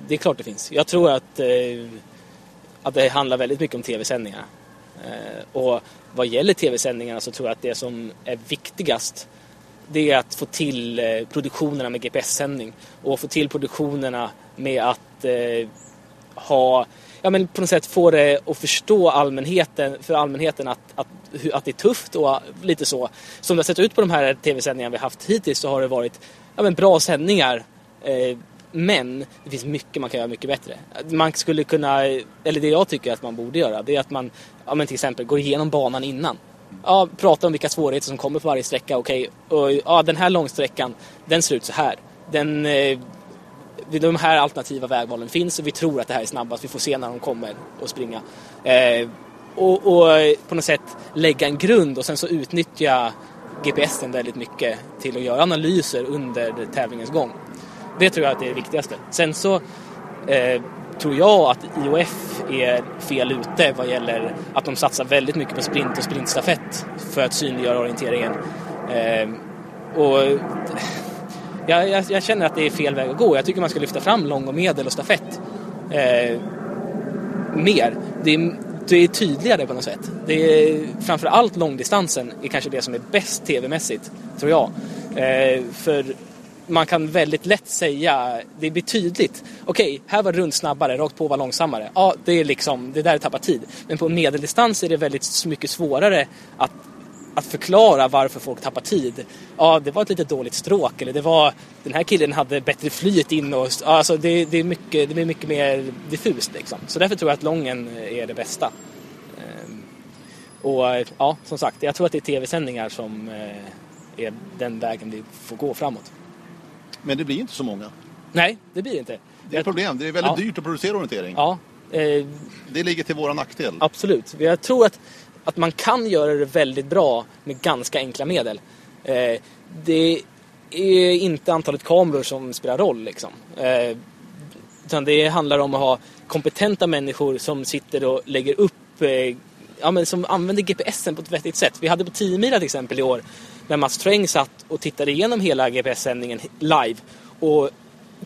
det är klart det finns. Jag tror att, eh, att det handlar väldigt mycket om tv-sändningar. Eh, och vad gäller tv-sändningarna så tror jag att det som är viktigast det är att få till eh, produktionerna med GPS-sändning och få till produktionerna med att eh, ha, ja men på något sätt få det att förstå allmänheten, för allmänheten att, att, att det är tufft och lite så. Som det har sett ut på de här tv-sändningarna vi haft hittills så har det varit ja men bra sändningar eh, men det finns mycket man kan göra mycket bättre. Man skulle kunna, eller det jag tycker att man borde göra, det är att man ja, men till exempel går igenom banan innan ja, prata om vilka svårigheter som kommer på varje sträcka. Okej, okay, ja, den här långsträckan, den ser ut så här. Den, eh, de här alternativa vägvalen finns och vi tror att det här är snabbast. Vi får se när de kommer och springa. Eh, och, och, på något sätt lägga en grund och sen så utnyttja GPSen väldigt mycket till att göra analyser under tävlingens gång. Det tror jag att det är det viktigaste. Sen så eh, tror jag att IOF är fel ute vad gäller att de satsar väldigt mycket på sprint och sprintstafett för att synliggöra orienteringen. Eh, och jag, jag, jag, känner att det är fel väg att gå. Jag tycker man ska lyfta fram lång och medel och stafett eh, mer. Det är, det är tydligare på något sätt. Det är, framförallt långdistansen är kanske det som är bäst tv-mässigt, tror jag. Eh, för man kan väldigt lätt säga, det blir tydligt. Okej, okay, här var runt snabbare, rakt på var långsammare. Ja, det är liksom, det där tappar tid. Men på medeldistans är det väldigt mycket svårare att, att förklara varför folk tappar tid. Ja, det var ett lite dåligt stråk eller det var, den här killen hade bättre flyt in och, alltså det, det, är mycket, det blir mycket mer diffust liksom. Så därför tror jag att lången är det bästa. Ehm, och ja, som sagt, jag tror att det är tv-sändningar som eh, är den vägen vi får gå framåt. Men det blir inte så många. Nej, det blir inte. Det är ett problem. Det är väldigt ja. dyrt att producera orientering. Ja. Eh, det ligger till våra nackdel. Absolut. Jag tror att, att man kan göra det väldigt bra med ganska enkla medel. Eh, det är inte antalet kameror som spelar roll liksom. Eh, utan det handlar om att ha kompetenta människor som sitter och lägger upp eh, ja, men som använder GPSen på ett vettigt sätt. Vi hade på 10 mila till exempel i år när Mats Träng satt och tittade igenom hela GPS-sändningen live och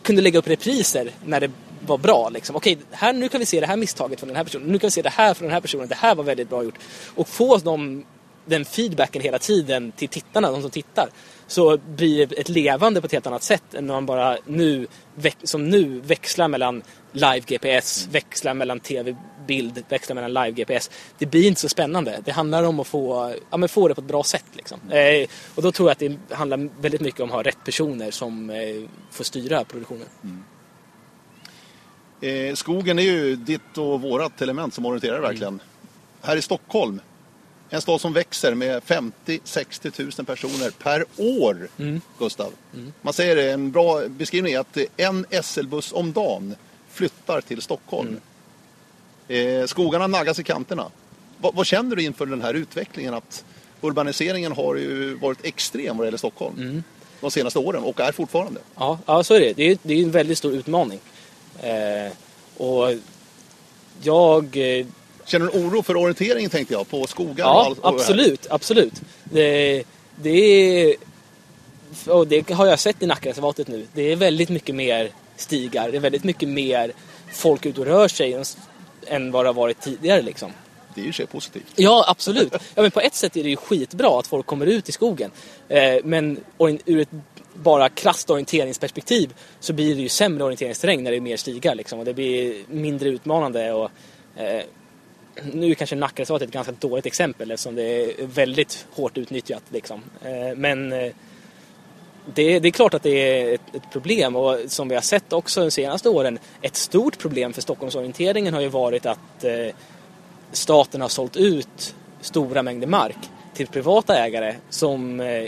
kunde lägga upp repriser när det var bra. Liksom. Okej, här, nu kan vi se det här misstaget från den här personen. Nu kan vi se det här från den här personen. Det här var väldigt bra gjort. Och få dem, den feedbacken hela tiden till tittarna, de som tittar. Så blir det ett levande på ett helt annat sätt än när man bara nu, som nu, växlar mellan live-GPS, växlar mellan tv bild växlar mellan live-GPS. Det blir inte så spännande. Det handlar om att få, ja, men få det på ett bra sätt. Liksom. Eh, och då tror jag att det handlar väldigt mycket om att ha rätt personer som eh, får styra produktionen. Mm. Eh, skogen är ju ditt och vårat element som orienterar mm. verkligen. Här i Stockholm, en stad som växer med 50-60 000 personer per år, mm. Gustav. Mm. Man säger det, en bra beskrivning är att en SL-buss om dagen flyttar till Stockholm. Mm. Eh, skogarna naggas i kanterna. Va, vad känner du inför den här utvecklingen? Att urbaniseringen har ju varit extrem vad det gäller Stockholm. Mm. de senaste åren och är fortfarande. Ja, ja så är det. Det är, det är en väldigt stor utmaning. Eh, och jag... Eh, Känner du oro för orienteringen tänkte jag, på skogar ja, och det här? absolut, absolut. Det, det är... Och det har jag sett i Nackareservatet nu. Det är väldigt mycket mer stigar. Det är väldigt mycket mer folk ute och rör sig än- vad det har varit tidigare liksom. Det är ju sig positivt. Ja, absolut. Ja, men på ett sätt är det ju skitbra att folk kommer ut i skogen. Eh, men ur ett bara krasst orienteringsperspektiv så blir det ju sämre orienteringsterräng när det är mer stigar. Liksom, och det blir mindre utmanande. Och, eh, nu kanske kanske Nackareservatet ett ganska dåligt exempel eftersom det är väldigt hårt utnyttjat. Liksom. Eh, men eh, det, det är klart att det är ett, ett problem och som vi har sett också de senaste åren ett stort problem för Stockholmsorienteringen har ju varit att eh, staten har sålt ut stora mängder mark till privata ägare som eh,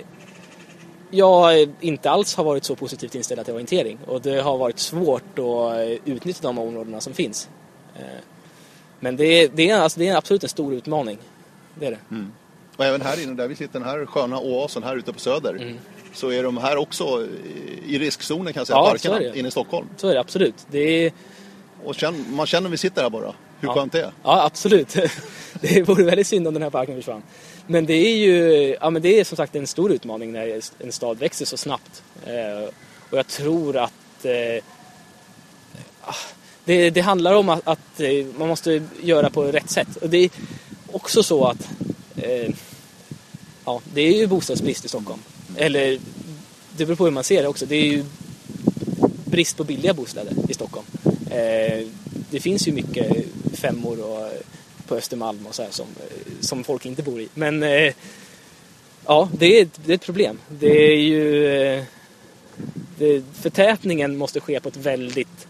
jag inte alls har varit så positivt inställda till orientering och det har varit svårt att eh, utnyttja de områdena som finns. Eh, Men det är, det, är, alltså, det är absolut en stor utmaning. Det är det. Och även här inne där vi sitter, den här sköna oasen här ute på Söder. Så är de här också i- i riskzonen kan jag säga, Ja, parkerna inne i Stockholm. Så är det absolut. Det är, Och man känner vi sitter här bara, hur Ja. skönt det är. Ja, absolut. Det vore väldigt synd om den här parken försvann. Men det är ju ja, men det är som sagt en stor utmaning när en stad växer så snabbt. Eh, och jag tror att eh, ah, det, det handlar om att, att eh, man måste göra på rätt sätt. Och det är också så att eh, ja, det är ju bostadsbrist i Stockholm. Eller det beror på hur man ser det också. Det är ju brist på billiga bostäder i Stockholm. Eh, det finns ju mycket femmor och, på Östermalm och så här som, eh, som folk inte bor i. Men eh, ja, det är, ett, det är ett problem. Det är ju... Eh, det, förtätningen måste ske på ett väldigt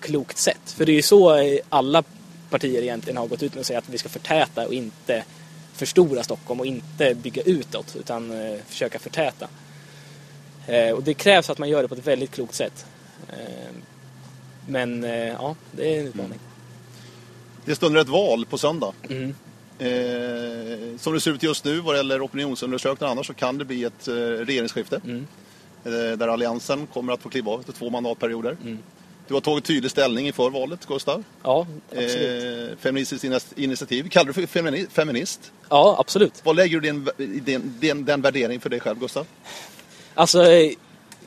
klokt sätt. För det är ju så eh, alla partier egentligen har gått ut med att säga att vi ska förtäta och inte förstora Stockholm och inte bygga utåt utan eh, försöka förtäta. Eh, och det krävs att man gör det på ett väldigt klokt sätt. Eh, men eh, ja, det är en utmaning. Det stunder ett val på söndag. Mm. Eh, som det ser ut just nu vad det gäller opinionsundersökningar annars så kan det bli ett eh, regeringsskifte. Mm. Eh, där Alliansen kommer att få kliva av efter två mandatperioder. Mm. Du har tagit tydlig ställning inför valet, Gustav. Ja, absolut. Eh, feministiskt initiativ. Kallar du för femini- feminist? Ja, absolut. Vad lägger du din, din, din, den värdering för dig själv, Gustav? Alltså, eh,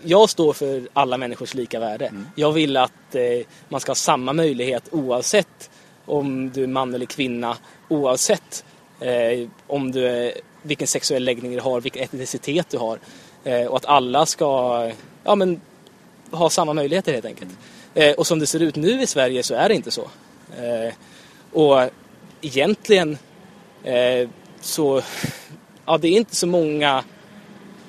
jag står för alla människors lika värde. Jag vill att eh, man ska ha samma möjlighet oavsett om du är man eller kvinna, oavsett eh, om du är, vilken sexuell läggning du har, vilken etnicitet du har. Eh, och att alla ska ja, men, ha samma möjligheter helt enkelt. Eh, och som det ser ut nu i Sverige så är det inte så. Eh, och egentligen eh, så, ja det är inte så många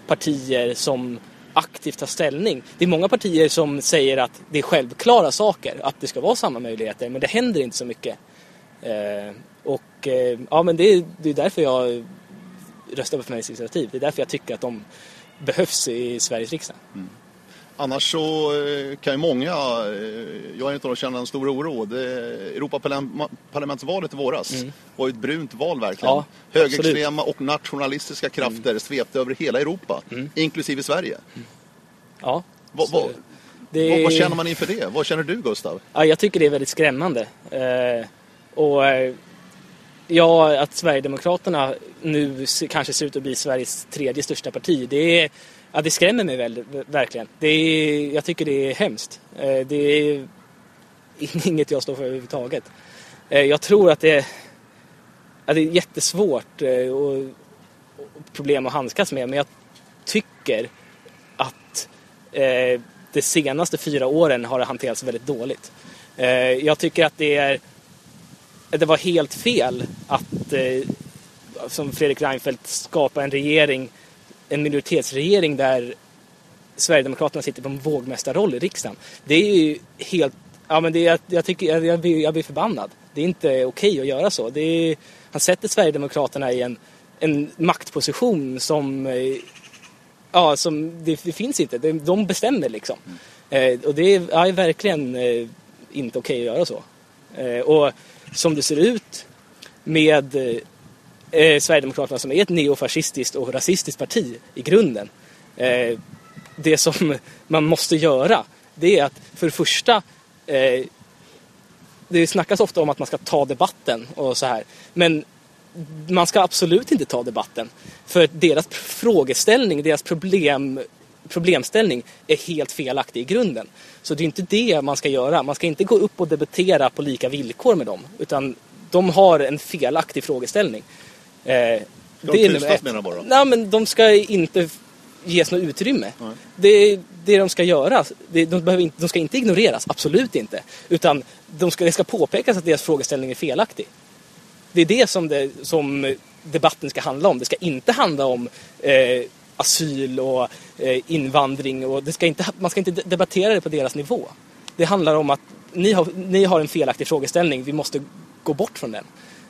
partier som aktivt ta ställning. Det är många partier som säger att det är självklara saker, att det ska vara samma möjligheter, men det händer inte så mycket. Eh, och eh, ja, men det är, det är därför jag röstar på Feministiskt initiativ. Det är därför jag tycker att de behövs i Sveriges riksdag. Mm. Annars så eh, kan ju många, eh, jag är inte de känna en stor oro. Det, Europaparlamentsvalet i våras var ju ett brunt val verkligen. Ja, Högerextrema och nationalistiska krafter svepte över hela Europa, inklusive Sverige. Ja, Vad, så vad, det är- vad känner man inför det? Vad känner du Gustav? Ja, jag tycker det är väldigt skrämmande. Eh, och eh, ja, att Sverigedemokraterna nu kanske ser ut att bli Sveriges tredje största parti, det, är, ja, det skrämmer mig väl, verkligen. Det är, jag tycker det är hemskt. Eh, det är inget jag står för överhuvudtaget. Eh, jag tror att det, att det är jättesvårt eh, och, problem att handskas med, men jag tycker att de senaste fyra åren har det hanterats väldigt dåligt. Jag tycker att det är det var helt fel att som Fredrik Reinfeldt skapa en regering, en minoritetsregering där Sverigedemokraterna sitter på en vågmästarroll i riksdagen. Det är ju helt, ja men det är, jag tycker, jag, jag, blir, jag blir förbannad. Det är inte okej att göra så. Det är, han sätter Sverigedemokraterna i en, en maktposition som eh, Ja, som det, det finns inte. De, de bestämmer liksom. Eh, och det är, ja, är verkligen eh, inte okej att göra så. Eh, och som det ser ut med eh, eh, Sverigedemokraterna som är ett neofascistiskt och rasistiskt parti i grunden. Eh, det som man måste göra det är att för det första eh, det snackas ofta om att man ska ta debatten och så här. Men man ska absolut inte ta debatten. För deras frågeställning, deras problem, problemställning är helt felaktig i grunden. Så det är inte det man ska göra. Man ska inte gå upp och debattera på lika villkor med dem. Utan de har en felaktig frågeställning. Eh, de det tystas menar bara? Nej, men de ska inte ges något utrymme. Nej. Det, det de ska göra, det, de, behöver inte, de ska inte ignoreras, absolut inte. Utan de ska, det ska påpekas att deras frågeställning är felaktig. Det är det som, det som debatten ska handla om. Det ska inte handla om eh, asyl och eh, invandring. Och det ska inte, man ska inte debattera det på deras nivå. Det handlar om att ni har, ni har en felaktig frågeställning, vi måste gå bort från den.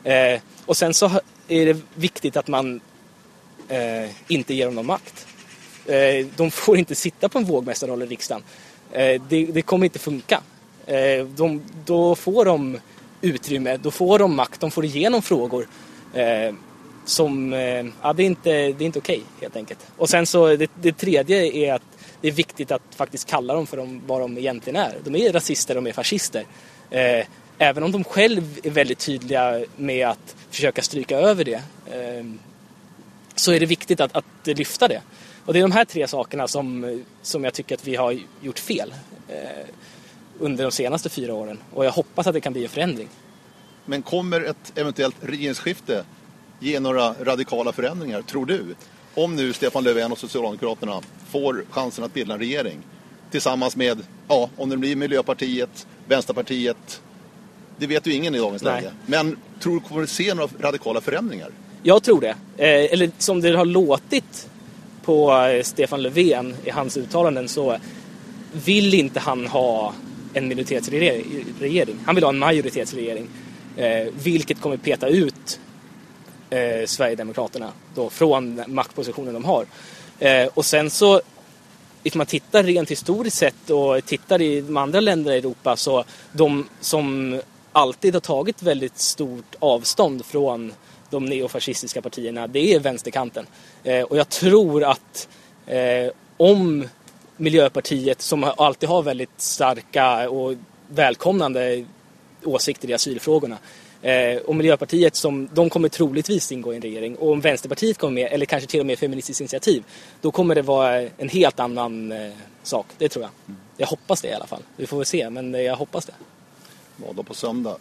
Eh, och sen så är det viktigt att man eh, inte ger dem någon makt. Eh, de får inte sitta på en vågmästarroll i riksdagen. Eh, det, det, kommer inte funka. Eh, de, då får de utrymme, då får de makt, de får igenom frågor eh, som, eh, ja det är inte, det är inte okej okay, helt enkelt. Och sen så det, det, tredje är att det är viktigt att faktiskt kalla dem för de, vad de egentligen är. De är rasister, de är fascister. Eh, Även om de själv är väldigt tydliga med att försöka stryka över det ehm, så är det viktigt att, att lyfta det. Och det är de här tre sakerna som, som jag tycker att vi har gjort fel eh, under de senaste fyra åren. Och jag hoppas att det kan bli en förändring. Men kommer ett eventuellt regeringsskifte ge några radikala förändringar, tror du? Om nu Stefan Löfven och Socialdemokraterna får chansen att bilda en regering tillsammans med, ja, om det blir Miljöpartiet, Vänsterpartiet, det vet ju ingen i dagens Nej. läge. Men tror du kommer att se några radikala förändringar? Jag tror det. Eh, eller som det har låtit på eh, Stefan Löfven i hans uttalanden så vill inte han ha en minoritetsregering. Han vill ha en majoritetsregering. Eh, vilket kommer peta ut eh, Sverigedemokraterna då från maktpositionen de har. Eh, och sen så, om man tittar rent historiskt sett och tittar i de andra länderna i Europa så de som alltid har tagit väldigt stort avstånd från de neofascistiska partierna, det är vänsterkanten. Eh, och jag tror att eh, om Miljöpartiet, som alltid har väldigt starka och välkomnande åsikter i asylfrågorna, Eh, och Miljöpartiet som, de kommer troligtvis ingå i en regering. Och om Vänsterpartiet kommer med, eller kanske till och med Feministiskt initiativ, då kommer det vara en helt annan sak. Det tror jag. Jag hoppas det i alla fall. Vi får väl se, men jag hoppas det. Ja, då på söndag.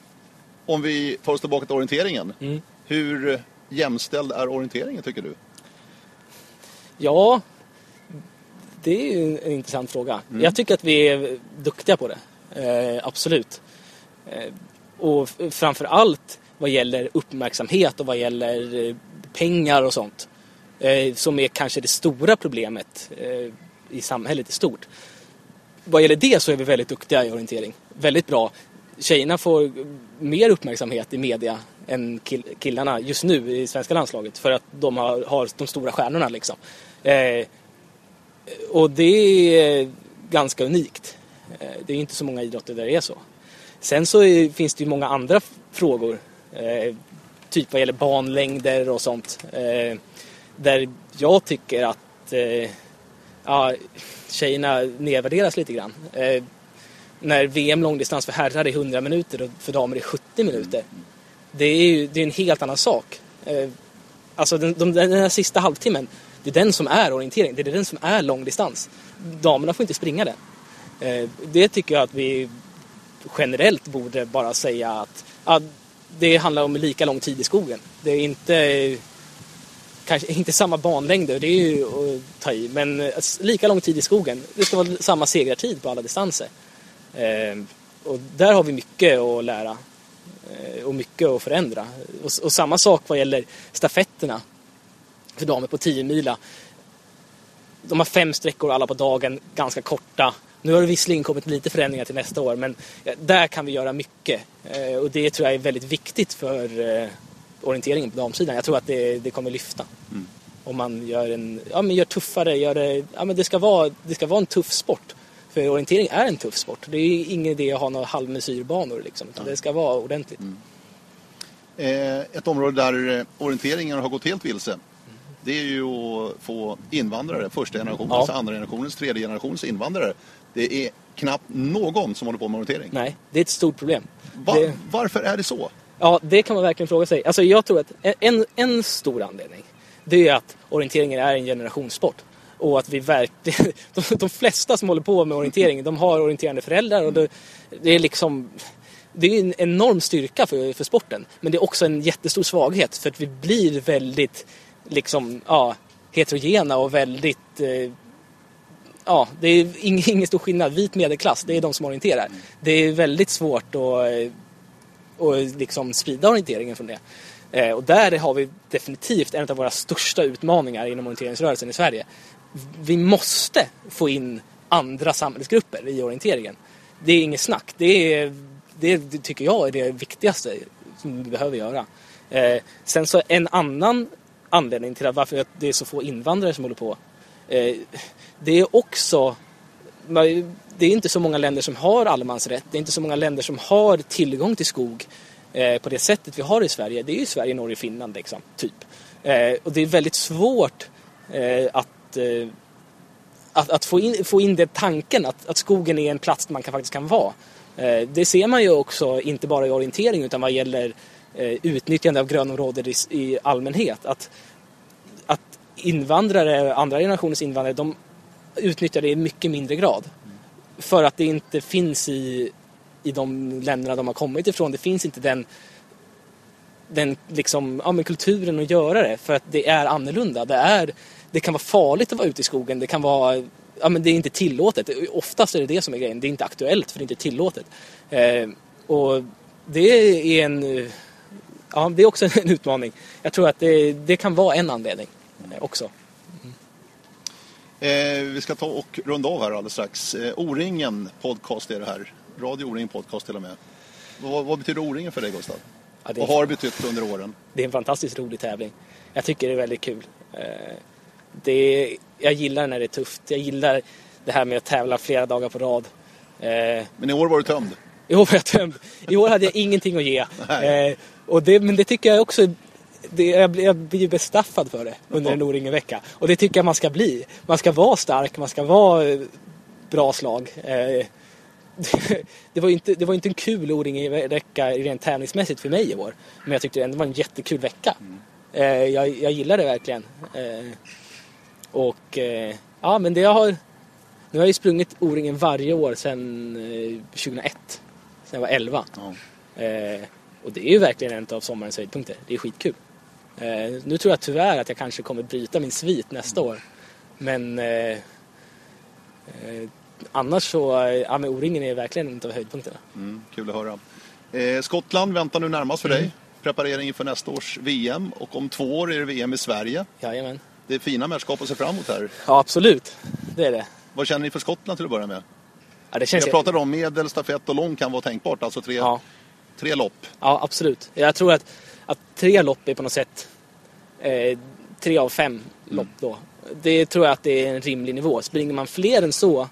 Om vi tar oss tillbaka till orienteringen. Mm. Hur jämställd är orienteringen tycker du? Ja, det är ju en intressant fråga. Mm. Jag tycker att vi är duktiga på det. Eh, absolut. Eh, och framför allt vad gäller uppmärksamhet och vad gäller eh, pengar och sånt. Eh, som är kanske det stora problemet eh, i samhället i stort. Vad gäller det så är vi väldigt duktiga i orientering. Väldigt bra. Tjejerna får mer uppmärksamhet i media än killarna just nu i svenska landslaget för att de har, har de stora stjärnorna liksom. Eh, och det är ganska unikt. Eh, det är inte så många idrotter där det är så. Sen så är, finns det ju många andra frågor. Eh, typ vad gäller banlängder och sånt. Eh, där jag tycker att eh, ja, tjejerna nedvärderas lite grann. Eh, när VM långdistans för herrar är 100 minuter och för damer är 70 minuter. Det är ju det är en helt annan sak. Eh, alltså den, den, den här sista halvtimmen, det är den som är orientering, det är den som är långdistans. Damerna får inte springa den. Eh, det tycker jag att vi generellt borde bara säga att att det handlar om lika lång tid i skogen. Det är inte kanske inte samma banlängder, det är ju att ta i, men eh, lika lång tid i skogen. Det ska vara samma segrartid på alla distanser. Eh, och där har vi mycket att lära eh, och mycket att förändra. Och, och, samma sak vad gäller stafetterna för damer på 10 mila. De har fem sträckor alla på dagen, ganska korta. Nu har det visserligen kommit lite förändringar till nästa år men där kan vi göra mycket. Eh, och det tror jag är väldigt viktigt för eh, orienteringen på damsidan. Jag tror att det, det kommer lyfta. Mm. Om man gör en, ja men gör tuffare, gör det, ja men det ska vara, det ska vara en tuff sport. För orientering är en tuff sport. Det är ingen idé att ha några halvmesyrbanor liksom. Utan det ska vara ordentligt. Mm. Eh, ett område där orienteringen har gått helt vilse. det är ju att få invandrare, första generationens, Ja. andra generationens, tredje generationens invandrare. Det är knappt någon som håller på med orientering. Nej, det är ett stort problem. Va, Det, Varför är det så? ja, det kan man verkligen fråga sig. Alltså jag tror att en, en stor anledning det är att orienteringen är en generationssport. Och att vi verkligen, de, de flesta som håller på med orientering, de har orienterande föräldrar och det, det är liksom det är en enorm styrka för, för sporten. Men det är också en jättestor svaghet för att vi blir väldigt liksom, ja, heterogena och väldigt eh, Ja, det är ing- ingen stor skillnad. Vit medelklass, det är de som orienterar. Det är väldigt svårt att, eh, att liksom sprida orienteringen från det. Eh, Och där har vi definitivt en av våra största utmaningar inom orienteringsrörelsen i Sverige. Vi måste få in andra samhällsgrupper i orienteringen. Det är inget snack. Det, är, det tycker jag är det viktigaste som vi behöver göra. Eh, sen så en annan anledning till att varför det är så få invandrare som håller på. Eh, det är också det är inte så många länder som har allemansrätt. Det är inte så många länder som har tillgång till skog eh, på det sättet vi har i Sverige. Det är ju Sverige, Norge, Finland liksom, typ. Eh, och det är väldigt svårt eh, att, eh, att, att få, in, få in den tanken att, att skogen är en plats där man kan, faktiskt kan vara. Eh, det ser man ju också, inte bara i orientering utan vad gäller eh, utnyttjande av grönområden i, i allmänhet. Att, att invandrare, andra generationens invandrare, de utnyttjar det i mycket mindre grad. För att det inte finns i, i de länderna de har kommit ifrån. Det finns inte den, den liksom, ja, men kulturen att göra det. För att det är annorlunda. Det, är, det kan vara farligt att vara ute i skogen. Det kan vara Ja, men det är inte tillåtet. Oftast är det det som är grejen. Det är inte aktuellt för det är inte tillåtet. Eh, och det är en... Ja, det är också en utmaning. Jag tror att det, det kan vara en anledning eh, också. Eh, vi ska ta och runda av här alldeles strax. Eh, O-ringen podcast är det här. Radio O-ringen podcast till och med. Vad, vad betyder O-ringen för dig Gustav? Ja, är, har betytt under åren? det är en fantastiskt rolig tävling. Jag tycker det är väldigt kul. Eh, det är, jag gillar när det är tufft. Jag gillar det här med att tävla flera dagar på rad. Eh, Men i år var du tömd. I år var jag tömd. I år hade jag ingenting att ge. Eh, och det, men det tycker jag också... Det, jag, jag blir bestraffad för det under en O-ringen-vecka. Och det tycker jag man ska bli. Man ska vara stark, man ska vara eh, bra slag. Eh, det var inte, det var inte en kul O-ringen-vecka rent tävlingsmässigt för mig i år. Men jag tyckte det var en jättekul vecka. Eh, jag, jag gillar det verkligen. Eh, och eh, ja, men det jag har... Nu har jag ju sprungit O-ringen varje år sedan eh, 2001. Sen jag var 11. Ja. Eh, och det är ju verkligen en av sommarens höjdpunkter. Det är skitkul. Eh, nu tror jag tyvärr att jag kanske kommer bryta min svit nästa år. Men eh, eh, annars så, ja men O-ringen är verkligen en av höjdpunkterna. Mm, kul att höra. Eh, Skottland väntar nu närmast för Mm. dig. Preparering inför nästa års VM och om två år är det VM i Sverige. Jajamän. Det är fina mästerskap att se fram emot här. Ja absolut, det är det. Vad känner ni för Skottland till att börja med? Ja, det känns Jag pratade om medel, stafett och lång kan vara tänkbart, alltså tre, ja, tre lopp. ja absolut. Jag tror att, att tre lopp är på något sätt eh, tre av fem lopp då. Det tror jag att det är en rimlig nivå. Springer man fler än så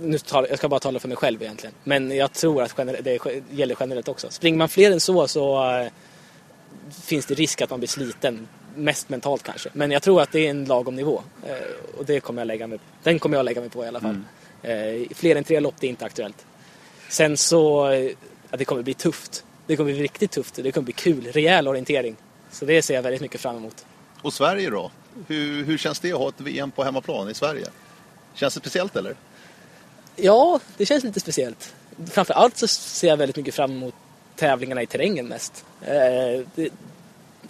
nu tar, jag ska bara tala för mig själv egentligen. Men jag tror att det gäller generellt också. Springer man fler än så så eh, finns det risk att man blir sliten. Mest mentalt kanske. Men jag tror att det är en lagom nivå. Eh, och det kommer jag lägga mig, den kommer jag lägga mig på i alla fall. Eh, fler än tre lopp det är inte aktuellt. Sen så, eh, att det kommer bli tufft. Det kommer bli riktigt tufft. Det kommer bli kul. Rejäl orientering. Så det ser jag väldigt mycket fram emot. Och Sverige då? Hur, hur känns det att ha ett VM på hemmaplan i Sverige? Känns det speciellt eller? Ja, det känns lite speciellt. Framförallt så ser jag väldigt mycket fram emot tävlingarna i terrängen mest. Eh, det,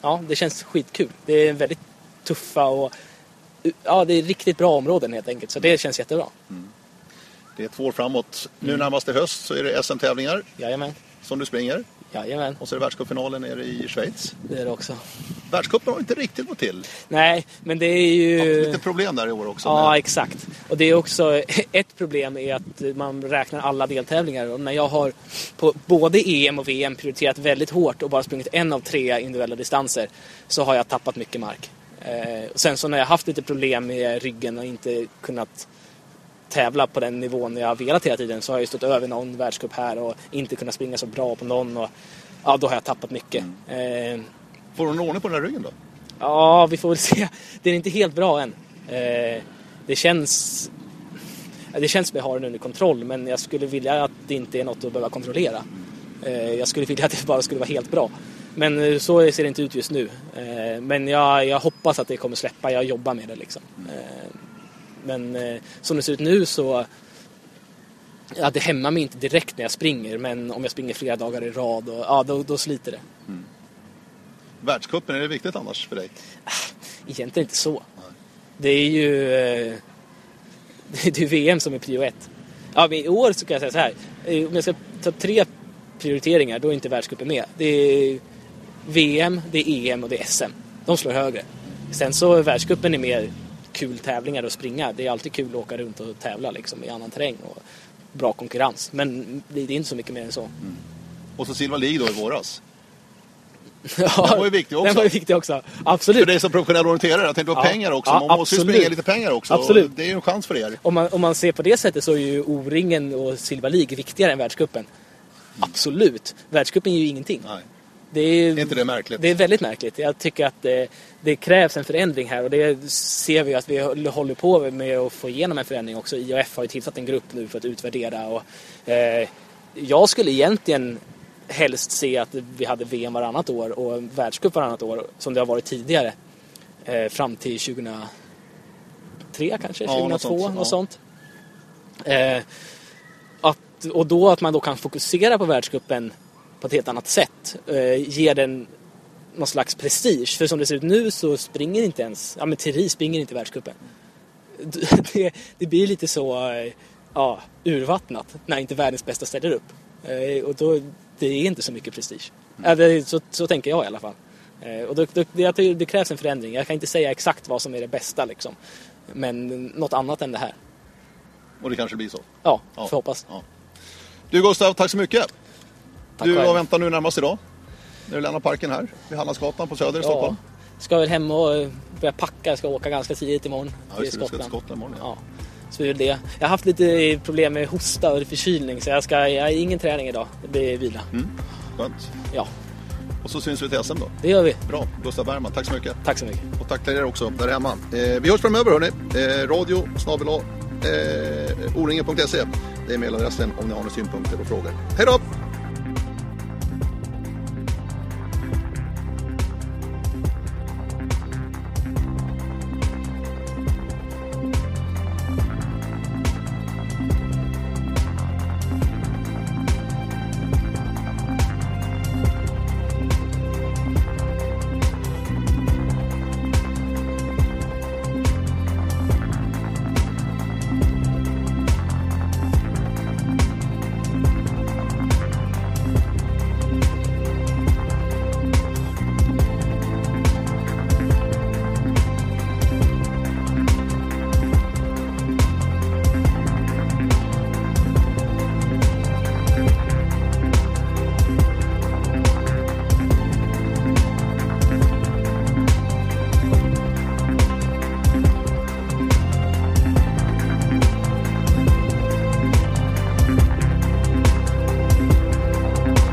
ja, det känns skitkul. Det är väldigt tuffa och ja, det är riktigt bra områden helt enkelt. Så det känns jättebra. Det är två år framåt. Mm. Nu närmast i höst så är det SM-tävlingar Jajamän, som du springer. Jajamän, Och så är det världscupfinalen nere i Schweiz. det är det också. Världscupen har inte riktigt gått till. Nej, men det är ju... Lite problem där i år också. Ja, med- exakt. Och det är också ett problem är att man räknar alla deltävlingar. Och när jag har på både EM och VM prioriterat väldigt hårt och bara sprungit en av tre individuella distanser så har jag tappat mycket mark. Eh, och sen så när jag haft lite problem med ryggen och inte kunnat tävla på den nivån jag har velat hela tiden så har jag ju stått över någon världscup här och inte kunnat springa så bra på någon. Och, ja, då har jag tappat mycket. Eh, Får du någon ordning på den här ryggen då? Ja, vi får väl se. Den är inte helt bra än. Eh, det känns... Det känns som att jag har den under kontroll men jag skulle vilja att det inte är något att behöva kontrollera. Eh, jag skulle vilja att det bara skulle vara helt bra. Men eh, så ser det inte ut just nu. Eh, men jag, jag hoppas att det kommer släppa. Jag jobbar med det liksom. Men eh, som det ser ut nu så Ja, det hämmar mig inte direkt när jag springer men om jag springer flera dagar i rad och, ja, då, då sliter det. Världscupen, är det viktigt annars för dig? Egentligen inte så. Det är ju eh, det är VM som är prio ett. Ja, men I år så kan jag säga så här. Eh, Om jag ska ta upp tre prioriteringar då är inte världscupen med. Det är VM, det är EM och det är SM. De slår högre. Sen så världscupen är mer kul tävlingar att springa. Det är alltid kul att åka runt och tävla liksom, i annan terräng och bra konkurrens. Men det är inte så mycket mer än så. Och så Silva League då i våras. Ja, Den var ju viktig också. Den var ju viktig också. Absolut. För dig som professionell orienterare, jag tänkte på Ja. pengar också. Ja, Man måste ju absolut. springa lite pengar också. Absolut. Det är ju en chans för er. Om man, om man ser på det sättet så är ju O-ringen och Silva League viktigare än världscupen. Absolut. Världscupen är ju ingenting. Nej. Det är, Är inte det märkligt? Det är väldigt märkligt. Jag tycker att det, det krävs en förändring här och det ser vi att vi håller på med att få igenom en förändring också. IAF har ju tillsatt en grupp nu för att utvärdera och eh, jag skulle egentligen helst se att vi hade VM varannat år och världscup varannat år som det har varit tidigare. Eh, fram till 2003 kanske, Ja, 2002, något sånt, något ja. sånt. Eh, att, och då att man då kan fokusera på världscupen på ett helt annat sätt. Eh, ger den någon slags prestige. För som det ser ut nu så springer inte ens, ja men Thierry springer inte världscupen. Det, det blir lite så, eh, ja, urvattnat när inte världens bästa ställer upp. Eh, och då, det är inte så mycket prestige. Det, så, så tänker jag i alla fall. Eh, och då, då, det, det krävs en förändring. Jag kan inte säga exakt vad som är det bästa liksom. Men något annat än det här. Och det kanske blir så. Ja, Ja. får hoppas. Ja. Du Gustav, tack så mycket. Tack du, själv. vad väntar nu närmast idag? När du lämnar parken här vid Hallandsgatan på Söder i Stockholm? Ska väl hem och börja packa. Jag ska åka ganska tidigt imorgon Ja, till ska till Skottland. Skottland imorgon. Ja. Ja, så är det. Jag har haft lite problem med hosta och förkylning så jag, ska, jag har ingen träning idag. Det blir vila. Mm. Skönt. Ja, Och så syns vi till SM då. det gör vi. Bra, Gustav Bergman, tack så mycket. Tack så mycket. Och tack till er också där hemma. Eh, vi hörs framöver hörni. Eh, radio snabel eh, oringen.se. Det är mailadressen om ni har några synpunkter och frågor. Hej då!